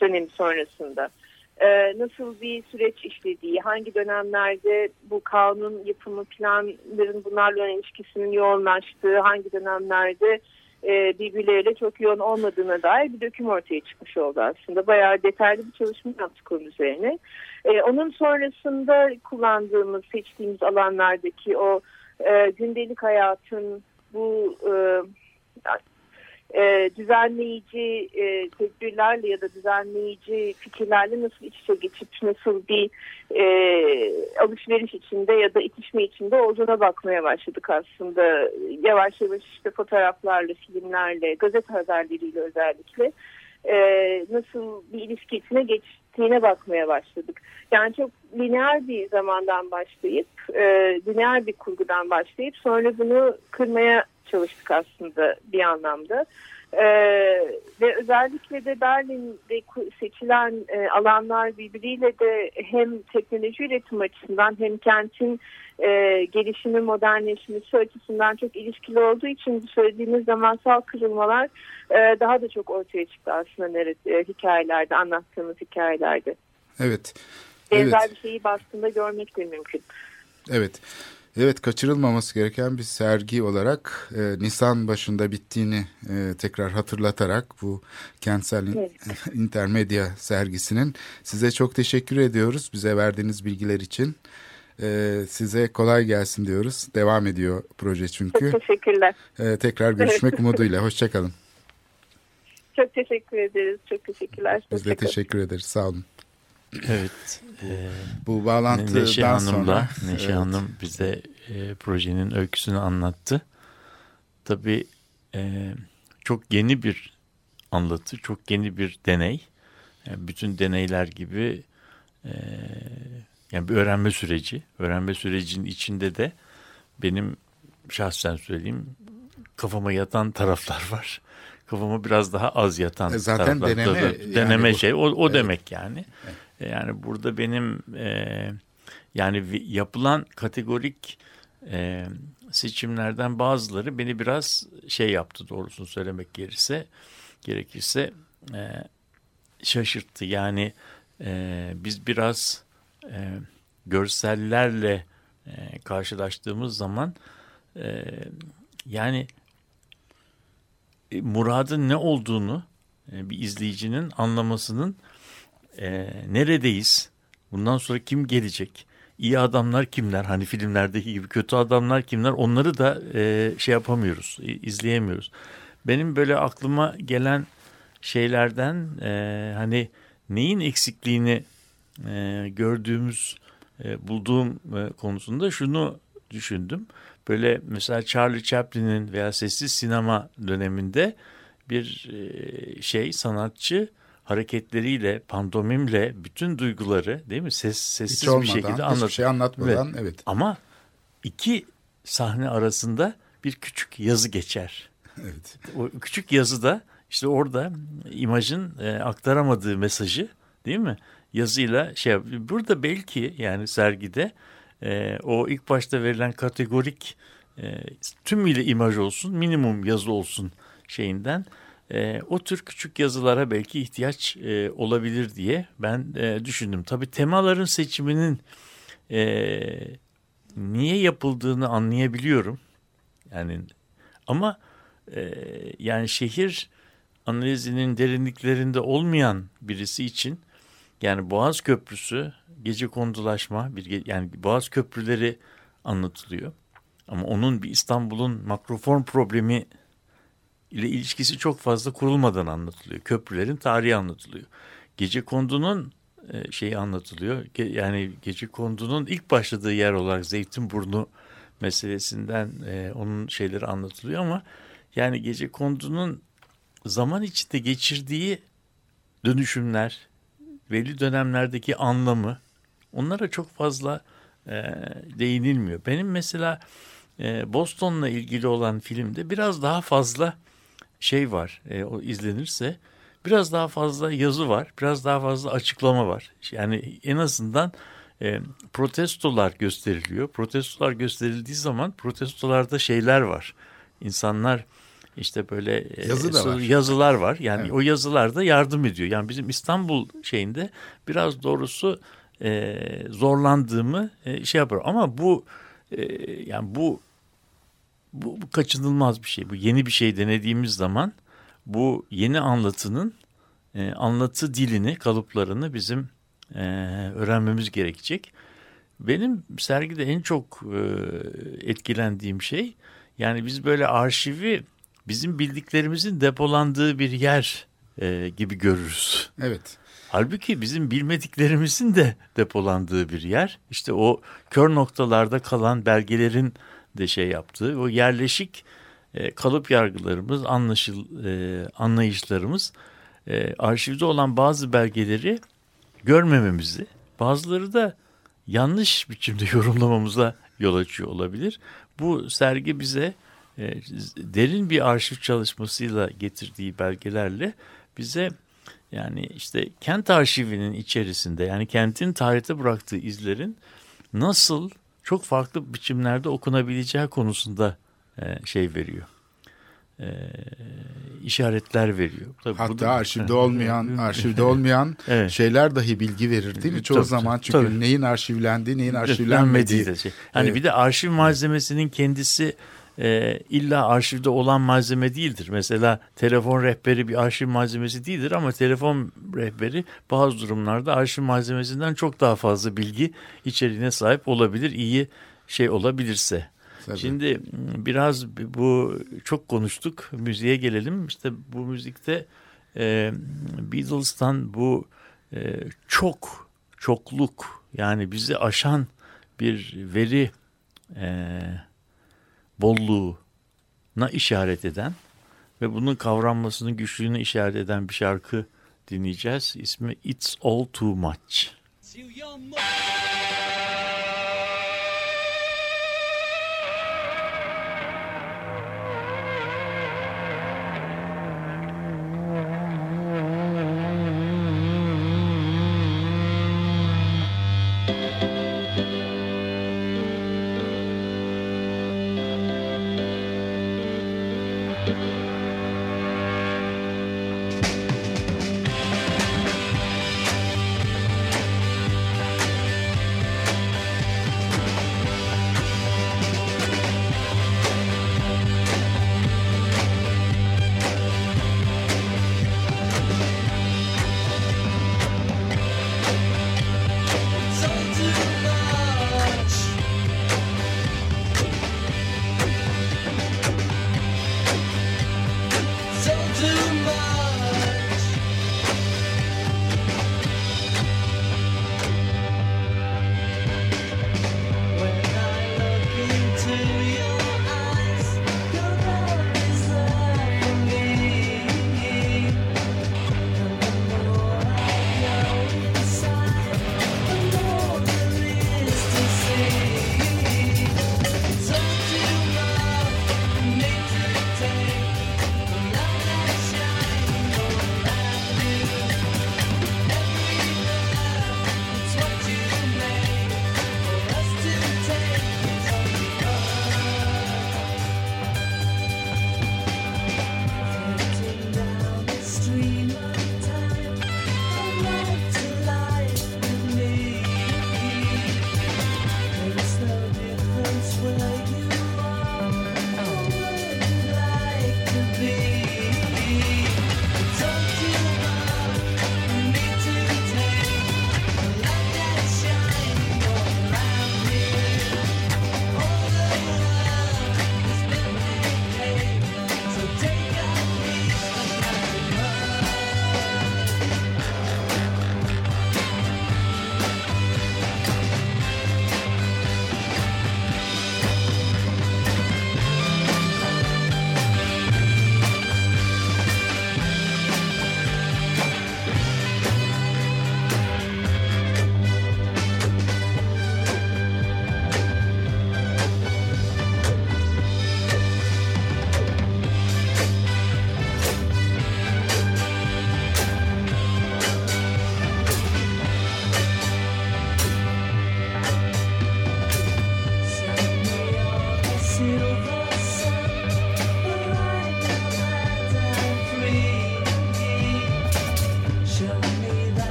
Speaker 5: dönemi sonrasında e, nasıl bir süreç işlediği, hangi dönemlerde bu kanun yapımı planların bunlarla ilişkisinin yoğunlaştığı, hangi dönemlerde e, birbirleriyle çok yoğun olmadığına dair bir döküm ortaya çıkmış oldu aslında. Bayağı detaylı bir çalışma yaptık onun üzerine. E, onun sonrasında kullandığımız, seçtiğimiz alanlardaki o e, gündelik hayatın bu e, e, düzenleyici e, tedbirlerle ya da düzenleyici fikirlerle nasıl iç içe geçip nasıl bir e, alışveriş içinde ya da itişme içinde olduğuna bakmaya başladık aslında. Yavaş yavaş işte fotoğraflarla, filmlerle, gazete haberleriyle özellikle e, nasıl bir ilişki içine geçtiğine bakmaya başladık. Yani çok lineer bir zamandan başlayıp, e, lineer bir kurgudan başlayıp sonra bunu kırmaya çalıştık aslında bir anlamda. E, ve özellikle de Berlin'de seçilen e, alanlar birbiriyle de hem teknoloji üretim açısından hem kentin e, gelişimi, modernleşmesi açısından çok ilişkili olduğu için bu söylediğiniz zamansal kırılmalar e, daha da çok ortaya çıktı aslında e, hikayelerde, anlattığımız hikayelerde.
Speaker 3: Evet.
Speaker 5: Benzer
Speaker 3: evet.
Speaker 5: bir şeyi bastığında görmek de mümkün.
Speaker 3: Evet. Evet kaçırılmaması gereken bir sergi olarak e, Nisan başında bittiğini e, tekrar hatırlatarak bu kentsel evet. intermedya sergisinin size çok teşekkür ediyoruz bize verdiğiniz bilgiler için. E, size kolay gelsin diyoruz. Devam ediyor proje çünkü.
Speaker 5: Çok teşekkürler.
Speaker 3: E, tekrar görüşmek evet. umuduyla. Hoşçakalın.
Speaker 5: Çok teşekkür ederiz. Çok teşekkürler.
Speaker 3: Biz de teşekkür ederiz. Sağ olun.
Speaker 4: Evet. E,
Speaker 3: Bu bağlantıdan
Speaker 4: Neşe Hanım'la,
Speaker 3: sonra.
Speaker 4: Neşe
Speaker 3: evet.
Speaker 4: Hanım bize e, projenin öyküsünü anlattı. Tabii e, çok yeni bir anlatı, çok yeni bir deney. Yani bütün deneyler gibi e, yani bir öğrenme süreci. Öğrenme sürecinin içinde de benim şahsen söyleyeyim kafama yatan taraflar var. Kafama biraz daha az yatan
Speaker 3: E zaten
Speaker 4: taraflar.
Speaker 3: deneme,
Speaker 4: Tabii,
Speaker 3: yani
Speaker 4: deneme
Speaker 3: bu-
Speaker 4: şey o, o
Speaker 3: Evet.
Speaker 4: demek yani. Yani burada benim e, yani yapılan kategorik e, seçimlerden bazıları beni biraz şey yaptı doğrusunu söylemek gerekirse gerekirse e, şaşırttı. Yani e, biz biraz e, görsellerle e, karşılaştığımız zaman e, yani e, muradın ne olduğunu e, bir izleyicinin anlamasının e, neredeyiz? Bundan sonra kim gelecek? İyi adamlar kimler? Hani filmlerdeki gibi kötü adamlar kimler? Onları da e, şey yapamıyoruz, izleyemiyoruz. Benim böyle aklıma gelen şeylerden e, hani neyin eksikliğini e, gördüğümüz, e, bulduğum e, konusunda şunu düşündüm. Böyle mesela Charlie Chaplin'in veya sessiz sinema döneminde bir e, şey sanatçı hareketleriyle, pandomimle bütün duyguları değil mi ses sessiz
Speaker 3: Hiç
Speaker 4: bir
Speaker 3: olmadan,
Speaker 4: şekilde
Speaker 3: hiçbir
Speaker 4: anlat.
Speaker 3: şey anlatmadan evet.
Speaker 4: Ama iki sahne arasında bir küçük yazı geçer.
Speaker 3: Evet.
Speaker 4: O küçük yazıda işte orada imajın e, aktaramadığı mesajı değil mi? Yazıyla şey burada belki yani sergide e, o ilk başta verilen kategorik e, tümüyle imaj olsun minimum yazı olsun şeyinden e, o tür küçük yazılara belki ihtiyaç e, olabilir diye ben e, düşündüm. Tabii temaların seçiminin e, niye yapıldığını anlayabiliyorum. Yani ama e, yani şehir analizinin derinliklerinde olmayan birisi için yani Boğaz Köprüsü gece kondulaşma bir yani Boğaz Köprüleri anlatılıyor. Ama onun bir İstanbul'un makroform problemi ile ilişkisi çok fazla kurulmadan anlatılıyor. Köprülerin tarihi anlatılıyor. Gece kondunun e, şeyi anlatılıyor. Yani gece kondunun ilk başladığı yer olarak Zeytinburnu meselesinden e, onun şeyleri anlatılıyor ama yani gece kondunun zaman içinde geçirdiği dönüşümler, belli dönemlerdeki anlamı onlara çok fazla e, değinilmiyor. Benim mesela e, Boston'la ilgili olan filmde biraz daha fazla şey var. E, o izlenirse biraz daha fazla yazı var, biraz daha fazla açıklama var. Yani en azından e, protestolar gösteriliyor. Protestolar gösterildiği zaman protestolarda şeyler var. İnsanlar işte böyle e,
Speaker 3: Yazı da var.
Speaker 4: yazılar var. Yani
Speaker 3: Evet.
Speaker 4: o yazılar da yardım ediyor. Yani bizim İstanbul şeyinde biraz doğrusu e, zorlandığımı e, şey yapıyorum. Ama bu e, yani bu, bu bu kaçınılmaz bir şey. Bu yeni bir şey denediğimiz zaman bu yeni anlatının e, anlatı dilini, kalıplarını bizim e, öğrenmemiz gerekecek. Benim sergide en çok e, etkilendiğim şey yani biz böyle arşivi bizim bildiklerimizin depolandığı bir yer e, gibi görürüz.
Speaker 3: Evet.
Speaker 4: Halbuki bizim bilmediklerimizin de depolandığı bir yer. İşte o kör noktalarda kalan belgelerin de şey yaptığı o yerleşik e, kalıp yargılarımız, anlaşıl, e, anlayışlarımız e, arşivde olan bazı belgeleri görmememizi, bazıları da yanlış biçimde yorumlamamıza yol açıyor olabilir. Bu sergi bize e, derin bir arşiv çalışmasıyla getirdiği belgelerle bize yani işte kent arşivinin içerisinde yani kentin tarihte bıraktığı izlerin nasıl çok farklı biçimlerde okunabileceği konusunda e, şey veriyor. E, işaretler veriyor. Tabii
Speaker 3: Hatta
Speaker 4: da-
Speaker 3: arşivde olmayan, arşivde olmayan
Speaker 4: Evet.
Speaker 3: şeyler dahi bilgi verir değil mi? Çoğu
Speaker 4: Tabii,
Speaker 3: zaman çünkü
Speaker 4: tabii.
Speaker 3: neyin arşivlendiği, neyin
Speaker 4: Arşivlenmediği şey. Hani
Speaker 3: Evet.
Speaker 4: bir de arşiv malzemesinin kendisi e, illa arşivde olan malzeme değildir. Mesela telefon rehberi bir arşiv malzemesi değildir ama telefon rehberi bazı durumlarda arşiv malzemesinden çok daha fazla bilgi içeriğine sahip olabilir. iyi şey olabilirse.
Speaker 3: Tabii.
Speaker 4: Şimdi biraz bu çok konuştuk. Müziğe gelelim. İşte bu müzikte e, Beatles'tan bu e, çok çokluk yani bizi aşan bir veri e, bolluğuna işaret eden ve bunun kavranmasının güçlüğünü işaret eden bir şarkı dinleyeceğiz. İsmi It's All Too Much.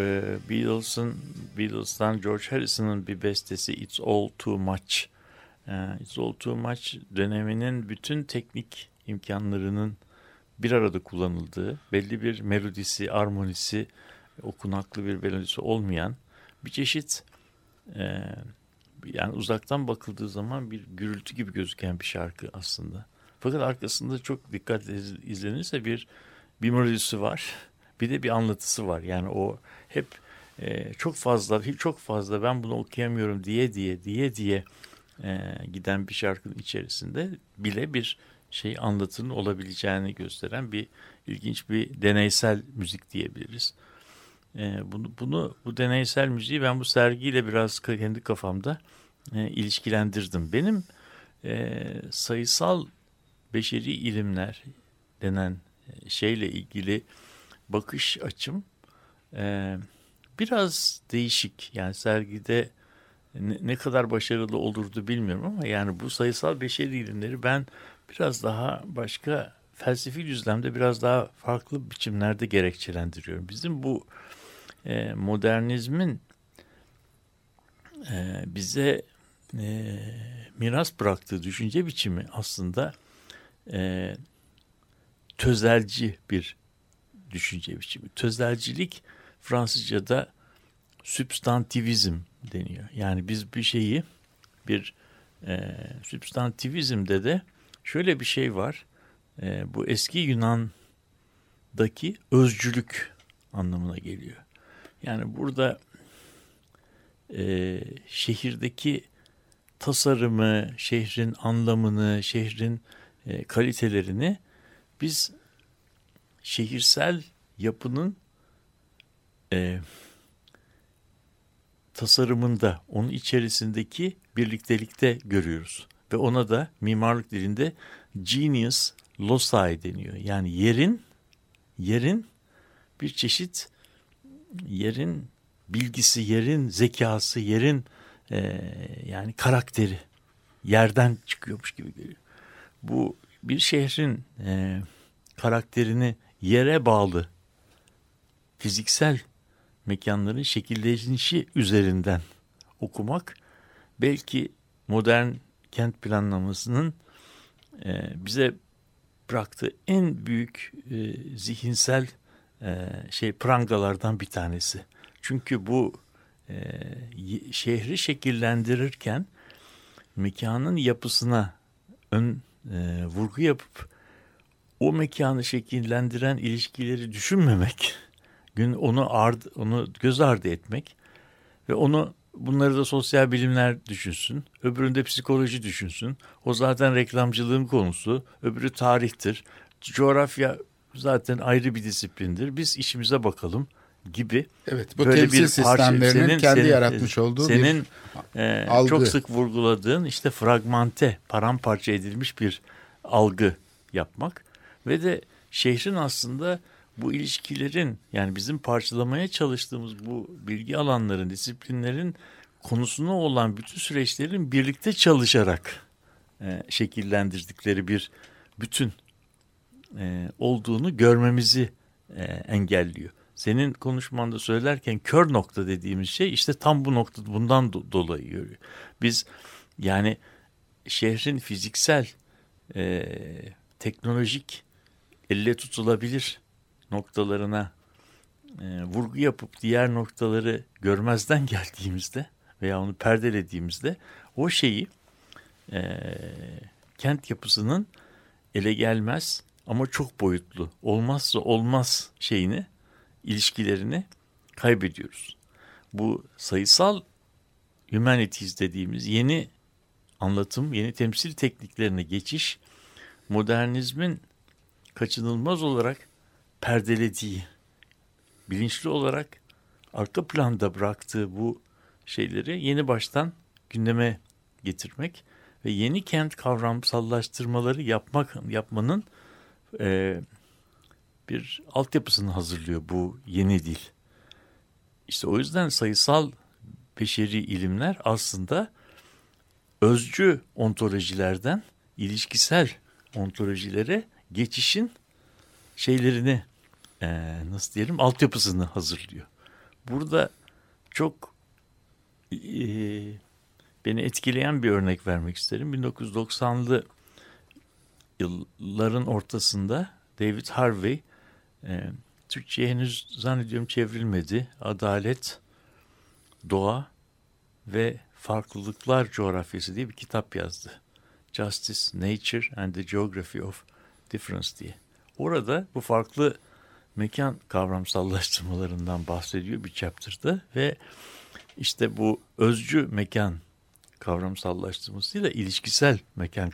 Speaker 4: E, Beatles'ın Beatles'tan George Harrison'ın bir bestesi It's All Too Much. E, It's All Too Much döneminin bütün teknik imkanlarının bir arada kullanıldığı, belli bir melodisi, armonisi, okunaklı bir melodisi olmayan bir çeşit e, yani uzaktan bakıldığı zaman bir gürültü gibi gözüken bir şarkı aslında. Fakat arkasında çok dikkatle izlenirse bir bir melodisi var. Bir de bir anlatısı var. Yani o hep e, çok fazla çok fazla ben bunu okuyamıyorum diye diye diye diye e, giden bir şarkının içerisinde bile bir şey anlatının olabileceğini gösteren bir ilginç bir deneysel müzik diyebiliriz. E, bunu, bunu bu deneysel müziği ben bu sergiyle biraz kendi kafamda e, ilişkilendirdim. Benim e, sayısal beşeri ilimler denen e, şeyle ilgili bakış açım e, biraz değişik. Yani sergide ne, ne kadar başarılı olurdu bilmiyorum ama yani bu sayısal beşeri ilimleri ben biraz daha başka felsefi düzlemde biraz daha farklı biçimlerde gerekçelendiriyorum. Bizim bu e, modernizmin e, bize e, miras bıraktığı düşünce biçimi aslında e, tözelci bir düşünce biçimi. Tözelcilik Fransızca'da substantivizm deniyor. Yani biz bir şeyi bir e, substantivizmde de şöyle bir şey var. E, bu eski Yunan'daki özcülük anlamına geliyor. Yani burada e, şehirdeki tasarımı, şehrin anlamını, şehrin e, kalitelerini biz şehirsel yapının e, tasarımında, onun içerisindeki birliktelikte görüyoruz. Ve ona da mimarlık dilinde genius loci deniyor. Yani yerin, yerin bir çeşit yerin bilgisi, yerin zekası, yerin e, yani karakteri yerden çıkıyormuş gibi geliyor. Bu bir şehrin e, karakterini yere bağlı fiziksel mekanların şekillenişi üzerinden okumak belki modern kent planlamasının e, bize bıraktığı en büyük e, zihinsel e, şey prangalardan bir tanesi. Çünkü bu şehri şekillendirirken mekanın yapısına ön e, vurgu yapıp o mekanı şekillendiren ilişkileri düşünmemek, gün onu ard, onu göz ardı etmek ve onu bunları da sosyal bilimler düşünsün, öbüründe psikoloji düşünsün. O zaten reklamcılığın konusu, öbürü tarihtir. Coğrafya zaten ayrı bir disiplindir. Biz işimize bakalım gibi.
Speaker 3: Evet bu böyle temsil bir sistemlerinin senin, kendi senin, yaratmış olduğu
Speaker 4: senin bir e, algı. çok sık vurguladığın işte fragmente, paramparça edilmiş bir algı yapmak ve de şehrin aslında bu ilişkilerin yani bizim parçalamaya çalıştığımız bu bilgi alanların, disiplinlerin konusuna olan bütün süreçlerin birlikte çalışarak e, şekillendirdikleri bir bütün e, olduğunu görmemizi e, engelliyor. Senin konuşmanda söylerken kör nokta dediğimiz şey işte tam bu nokta bundan do dolayı görüyor. Biz yani şehrin fiziksel, e, teknolojik, elle tutulabilir noktalarına e, vurgu yapıp diğer noktaları görmezden geldiğimizde veya onu perdelediğimizde o şeyi e, kent yapısının ele gelmez ama çok boyutlu olmazsa olmaz şeyini ilişkilerini kaybediyoruz. Bu sayısal humanities dediğimiz yeni anlatım, yeni temsil tekniklerine geçiş modernizmin kaçınılmaz olarak perdelediği, bilinçli olarak arka planda bıraktığı bu şeyleri yeni baştan gündeme getirmek ve yeni kent kavramsallaştırmaları yapmak yapmanın e, bir altyapısını hazırlıyor bu yeni dil. İşte o yüzden sayısal beşeri ilimler aslında özcü ontolojilerden ilişkisel ontolojilere geçişin şeylerini e, nasıl diyelim altyapısını hazırlıyor. burada çok e, beni etkileyen bir örnek vermek isterim. 1990'lı yılların ortasında David Harvey e, Türkçe'ye henüz zannediyorum çevrilmedi. Adalet, Doğa ve Farklılıklar Coğrafyası diye bir kitap yazdı. Justice, Nature and the Geography of Difference diye. Orada bu farklı mekan kavramsallaştırmalarından bahsediyor bir chapter'da ve işte bu özcü mekan kavramsallaştırmasıyla ilişkisel mekan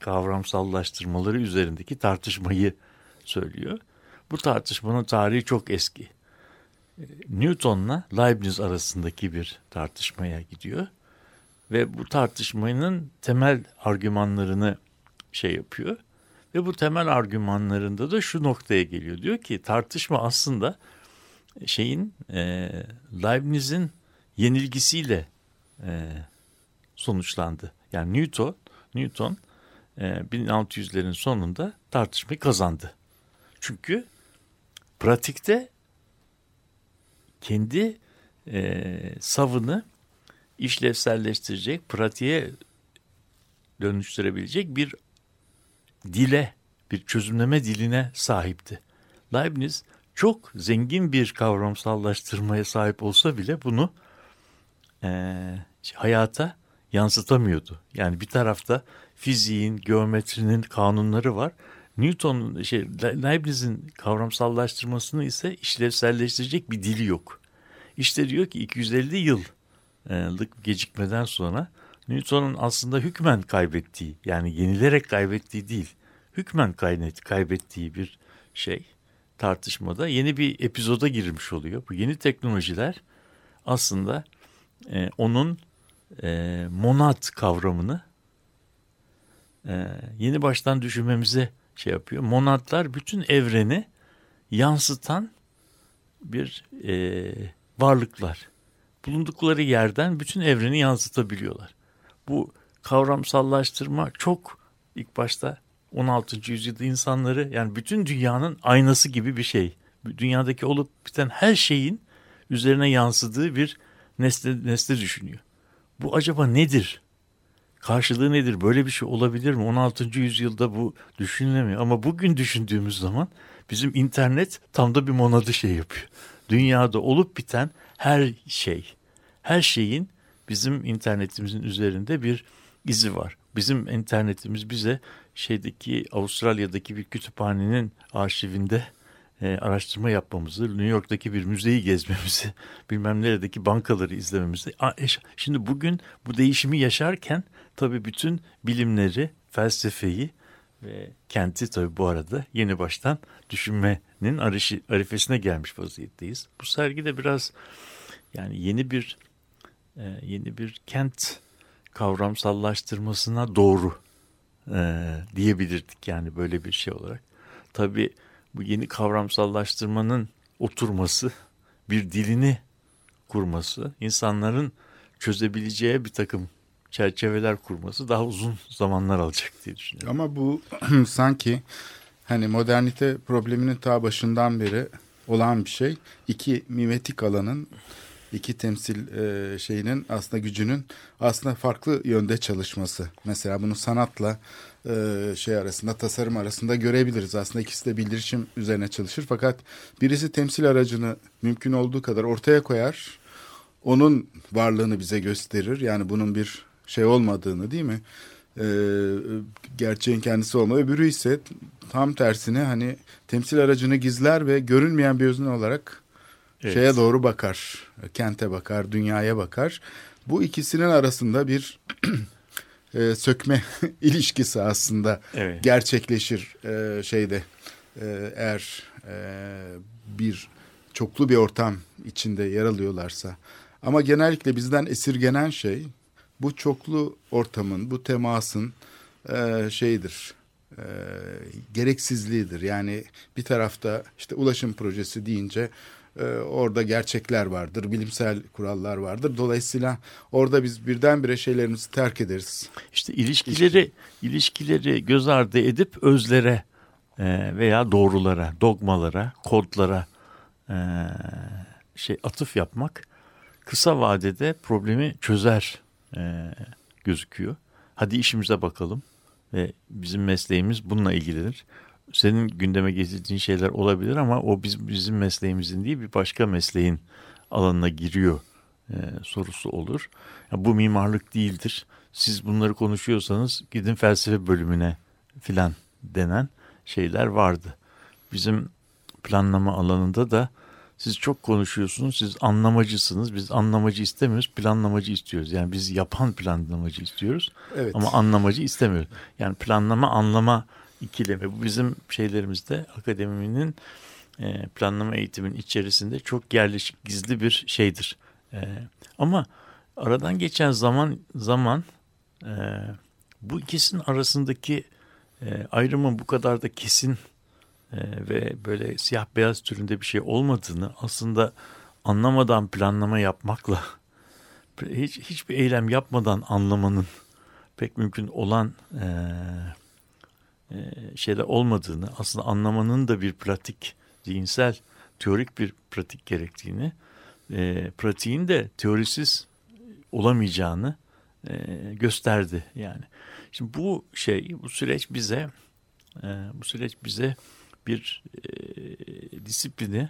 Speaker 4: kavramsallaştırmaları üzerindeki tartışmayı söylüyor. Bu tartışmanın tarihi çok eski. Newton'la Leibniz arasındaki bir tartışmaya gidiyor ve bu tartışmanın temel argümanlarını şey yapıyor ve bu temel argümanlarında da şu noktaya geliyor. Diyor ki tartışma aslında şeyin e, Leibniz'in yenilgisiyle e, sonuçlandı. Yani Newton Newton e, 1600'lerin sonunda tartışmayı kazandı. Çünkü pratikte kendi e, savını işlevselleştirecek, pratiğe dönüştürebilecek bir dile, bir çözümleme diline sahipti. Leibniz çok zengin bir kavramsallaştırmaya sahip olsa bile bunu e, hayata yansıtamıyordu. Yani bir tarafta fiziğin, geometrinin kanunları var. Newton'un şey Leibniz'in kavramsallaştırmasını ise işlevselleştirecek bir dili yok. İşte diyor ki 250 yıllık gecikmeden sonra Newton'un aslında hükmen kaybettiği yani yenilerek kaybettiği değil hükmen kaybettiği bir şey tartışmada yeni bir epizoda girmiş oluyor. Bu yeni teknolojiler aslında e, onun e, monad kavramını e, yeni baştan düşünmemize şey yapıyor. Monadlar bütün evreni yansıtan bir e, varlıklar. Bulundukları yerden bütün evreni yansıtabiliyorlar. Bu kavramsallaştırma çok ilk başta 16. yüzyılda insanları yani bütün dünyanın aynası gibi bir şey. Dünyadaki olup biten her şeyin üzerine yansıdığı bir nesne, nesne düşünüyor. Bu acaba nedir? Karşılığı nedir? Böyle bir şey olabilir mi? 16. yüzyılda bu düşünülemiyor. Ama bugün düşündüğümüz zaman bizim internet tam da bir monadı şey yapıyor. Dünyada olup biten her şey, her şeyin bizim internetimizin üzerinde bir izi var. Bizim internetimiz bize şeydeki Avustralya'daki bir kütüphanenin arşivinde e, araştırma yapmamızı, New York'taki bir müzeyi gezmemizi, bilmem neredeki bankaları izlememizi. Şimdi bugün bu değişimi yaşarken tabii bütün bilimleri, felsefeyi ve kenti tabii bu arada yeni baştan düşünmenin arifesine gelmiş vaziyetteyiz. Bu sergide biraz yani yeni bir yeni bir kent kavramsallaştırmasına doğru e, diyebilirdik yani böyle bir şey olarak. Tabii bu yeni kavramsallaştırmanın oturması, bir dilini kurması, insanların çözebileceği bir takım çerçeveler kurması daha uzun zamanlar alacak diye düşünüyorum.
Speaker 3: Ama bu sanki hani modernite probleminin ta başından beri olan bir şey. İki mimetik alanın iki temsil e, şeyinin aslında gücünün aslında farklı yönde çalışması. Mesela bunu sanatla e, şey arasında tasarım arasında görebiliriz. Aslında ikisi de bildirişim üzerine çalışır. Fakat birisi temsil aracını mümkün olduğu kadar ortaya koyar. Onun varlığını bize gösterir. Yani bunun bir şey olmadığını değil mi? E, gerçeğin kendisi olma. Öbürü ise tam tersine hani temsil aracını gizler ve görünmeyen bir özne olarak evet. şeye doğru bakar. Kente bakar, dünyaya bakar. Bu ikisinin arasında bir e, sökme ilişkisi aslında evet. gerçekleşir e, şeyde e, eğer e, bir çoklu bir ortam içinde yer alıyorlarsa. Ama genellikle bizden esirgenen şey bu çoklu ortamın, bu temasın e, şeyidir, e, gereksizliğidir. Yani bir tarafta işte ulaşım projesi deyince e, orada gerçekler vardır, bilimsel kurallar vardır. Dolayısıyla orada biz birdenbire şeylerimizi terk ederiz.
Speaker 4: İşte ilişkileri İlişki. ilişkileri göz ardı edip özlere e, veya doğrulara, dogmalara, kodlara e, şey atıf yapmak kısa vadede problemi çözer e, gözüküyor. Hadi işimize bakalım ve bizim mesleğimiz bununla ilgilidir. Senin gündeme getirdiğin şeyler olabilir ama o biz, bizim mesleğimizin değil bir başka mesleğin alanına giriyor e, sorusu olur. Yani bu mimarlık değildir. Siz bunları konuşuyorsanız gidin felsefe bölümüne filan denen şeyler vardı. Bizim planlama alanında da siz çok konuşuyorsunuz, siz anlamacısınız. Biz anlamacı istemiyoruz, planlamacı istiyoruz. Yani biz yapan planlamacı istiyoruz
Speaker 3: Evet.
Speaker 4: ama anlamacı istemiyoruz. Yani planlama anlama ikilemi. Bu bizim şeylerimizde akademinin e, planlama eğitimin içerisinde çok yerleşik gizli bir şeydir. E, ama aradan geçen zaman zaman e, bu ikisinin arasındaki e, ayrımın bu kadar da kesin e, ve böyle siyah beyaz türünde bir şey olmadığını aslında anlamadan planlama yapmakla hiç hiçbir eylem yapmadan anlamanın pek mümkün olan e, şeyler olmadığını aslında anlamanın da bir pratik zihinsel teorik bir pratik gerektiğini e, pratiğin de teorisiz olamayacağını e, gösterdi yani. Şimdi bu şey bu süreç bize e, bu süreç bize bir e, disiplini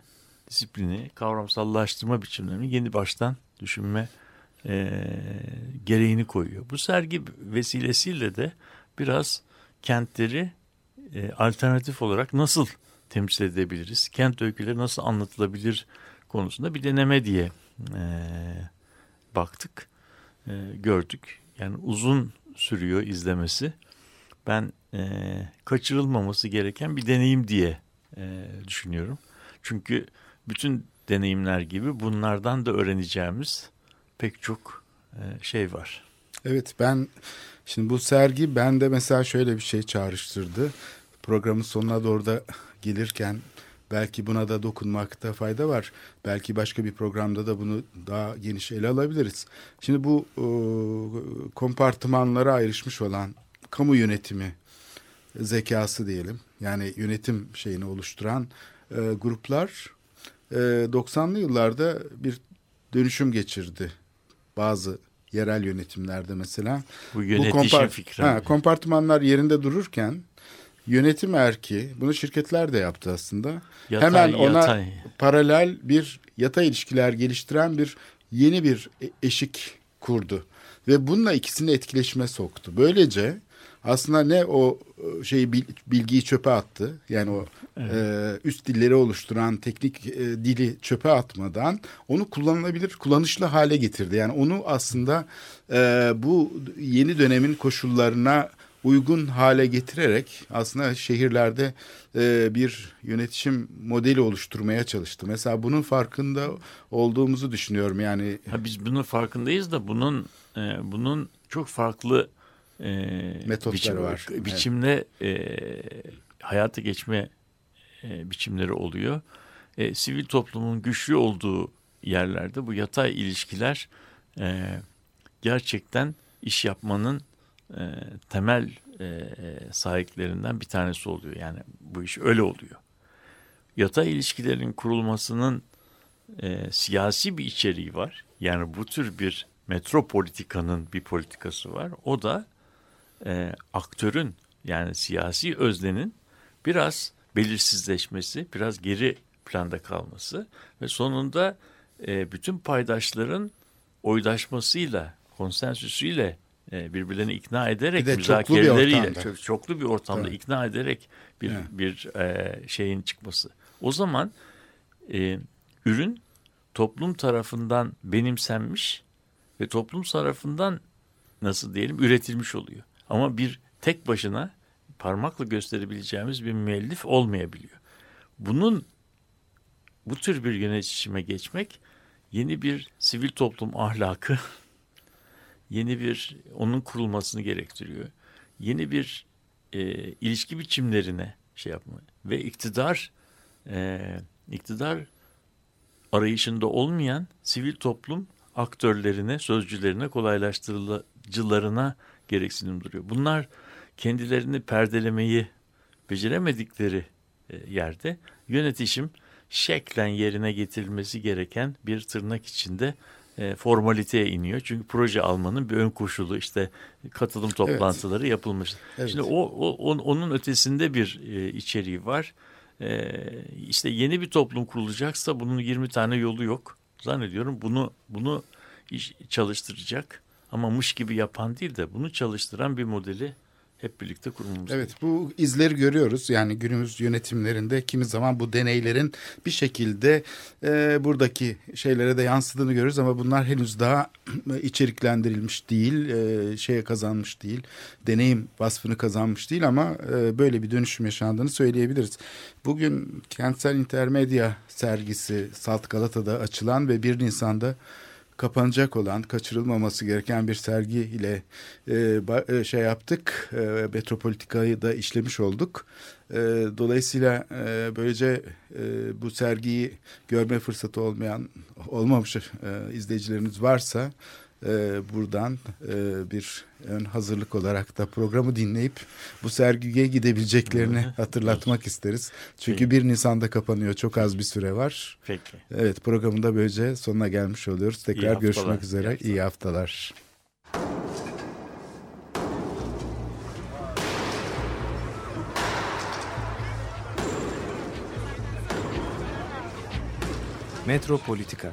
Speaker 4: disiplini kavramsallaştırma biçimlerini yeni baştan düşünme e, gereğini koyuyor. Bu sergi vesilesiyle de biraz kentleri e, alternatif olarak nasıl temsil edebiliriz? Kent öyküleri nasıl anlatılabilir konusunda bir deneme diye e, baktık, e, gördük. Yani uzun sürüyor izlemesi. Ben e, kaçırılmaması gereken bir deneyim diye e, düşünüyorum. Çünkü bütün deneyimler gibi bunlardan da öğreneceğimiz pek çok e, şey var.
Speaker 3: Evet ben şimdi bu sergi bende mesela şöyle bir şey çağrıştırdı. Programın sonuna doğru da gelirken belki buna da dokunmakta fayda var. Belki başka bir programda da bunu daha geniş ele alabiliriz. Şimdi bu e, kompartımanlara ayrışmış olan kamu yönetimi zekası diyelim. Yani yönetim şeyini oluşturan e, gruplar e, 90'lı yıllarda bir dönüşüm geçirdi. Bazı yerel yönetimlerde mesela.
Speaker 4: Bu yönetişim
Speaker 3: kompart-
Speaker 4: fikri.
Speaker 3: Ha, kompartımanlar yerinde dururken yönetim erki bunu şirketler de yaptı aslında.
Speaker 4: Yatay,
Speaker 3: Hemen ona
Speaker 4: yatay.
Speaker 3: paralel bir yatay ilişkiler geliştiren bir yeni bir e- eşik kurdu. Ve bununla ikisini etkileşime soktu. Böylece aslında ne o şeyi bil- bilgiyi çöpe attı. Yani o e, üst dilleri oluşturan teknik e, dili çöpe atmadan onu kullanılabilir, kullanışlı hale getirdi. Yani onu aslında e, bu yeni dönemin koşullarına uygun hale getirerek aslında şehirlerde e, bir yönetişim modeli oluşturmaya çalıştı. Mesela bunun farkında olduğumuzu düşünüyorum. Yani
Speaker 4: Ha, biz bunun farkındayız da bunun e, bunun çok farklı e,
Speaker 3: Metotları
Speaker 4: biçim-
Speaker 3: var.
Speaker 4: Biçimle e, hayata geçme e, biçimleri oluyor. E, sivil toplumun güçlü olduğu yerlerde bu yatay ilişkiler e, gerçekten iş yapmanın e, temel e, sahiplerinden bir tanesi oluyor. Yani bu iş öyle oluyor. Yatay ilişkilerin kurulmasının e, siyasi bir içeriği var. Yani bu tür bir metropolitikanın bir politikası var. O da e, aktörün yani siyasi öznenin biraz belirsizleşmesi, biraz geri planda kalması ve sonunda e, bütün paydaşların oydaşmasıyla, konsensüsüyle e, birbirlerini ikna ederek,
Speaker 3: Bir çoklu
Speaker 4: müzakereleriyle,
Speaker 3: ortamda.
Speaker 4: çok, çoklu bir ortamda
Speaker 3: Evet.
Speaker 4: ikna ederek bir
Speaker 3: Evet.
Speaker 4: bir e, şeyin çıkması. O zaman e, ürün toplum tarafından benimsenmiş ve toplum tarafından nasıl diyelim üretilmiş oluyor. Ama bir tek başına parmakla gösterebileceğimiz bir müellif olmayabiliyor. Bunun bu tür bir yönetişime geçmek yeni bir sivil toplum ahlakı, yeni bir onun kurulmasını gerektiriyor. Yeni bir e, ilişki biçimlerine şey yapma ve iktidar e, iktidar arayışında olmayan sivil toplum aktörlerine, sözcülerine, kolaylaştırıcılarına gereksinim duruyor. Bunlar kendilerini perdelemeyi beceremedikleri e, yerde yönetişim şeklen yerine getirilmesi gereken bir tırnak içinde e, formaliteye iniyor. Çünkü proje almanın bir ön koşulu işte katılım toplantıları evet. yapılmış. Evet. Şimdi o, o onun ötesinde bir e, içeriği var. İşte yeni bir toplum kurulacaksa bunun 20 tane yolu yok. Zannediyorum bunu bunu çalıştıracak ama mış gibi yapan değil de bunu çalıştıran bir modeli hep birlikte kurmamız
Speaker 3: Evet bu izleri görüyoruz. Yani günümüz yönetimlerinde kimi zaman bu deneylerin bir şekilde e, buradaki şeylere de yansıdığını görürüz ama bunlar henüz daha içeriklendirilmiş değil, e, şeye kazanmış değil, deneyim vasfını kazanmış değil ama e, böyle bir dönüşüm yaşandığını söyleyebiliriz. Bugün kentsel intermedya sergisi Salt Galata'da açılan ve 1 Nisan'da kapanacak olan, kaçırılmaması gereken bir sergi ile e, e, şey yaptık. E, Metropolitika'yı da işlemiş olduk. E, dolayısıyla e, böylece e, bu sergiyi görme fırsatı olmayan, olmamış e, izleyicilerimiz varsa e, buradan e, bir ön hazırlık olarak da programı dinleyip bu sergiye gidebileceklerini hatırlatmak isteriz. Çünkü 1 Nisan'da kapanıyor. Çok az bir süre var.
Speaker 4: Peki.
Speaker 3: Evet programın da böylece sonuna gelmiş oluyoruz. Tekrar görüşmek üzere. İyi haftalar. İyi haftalar.
Speaker 6: Metropolitika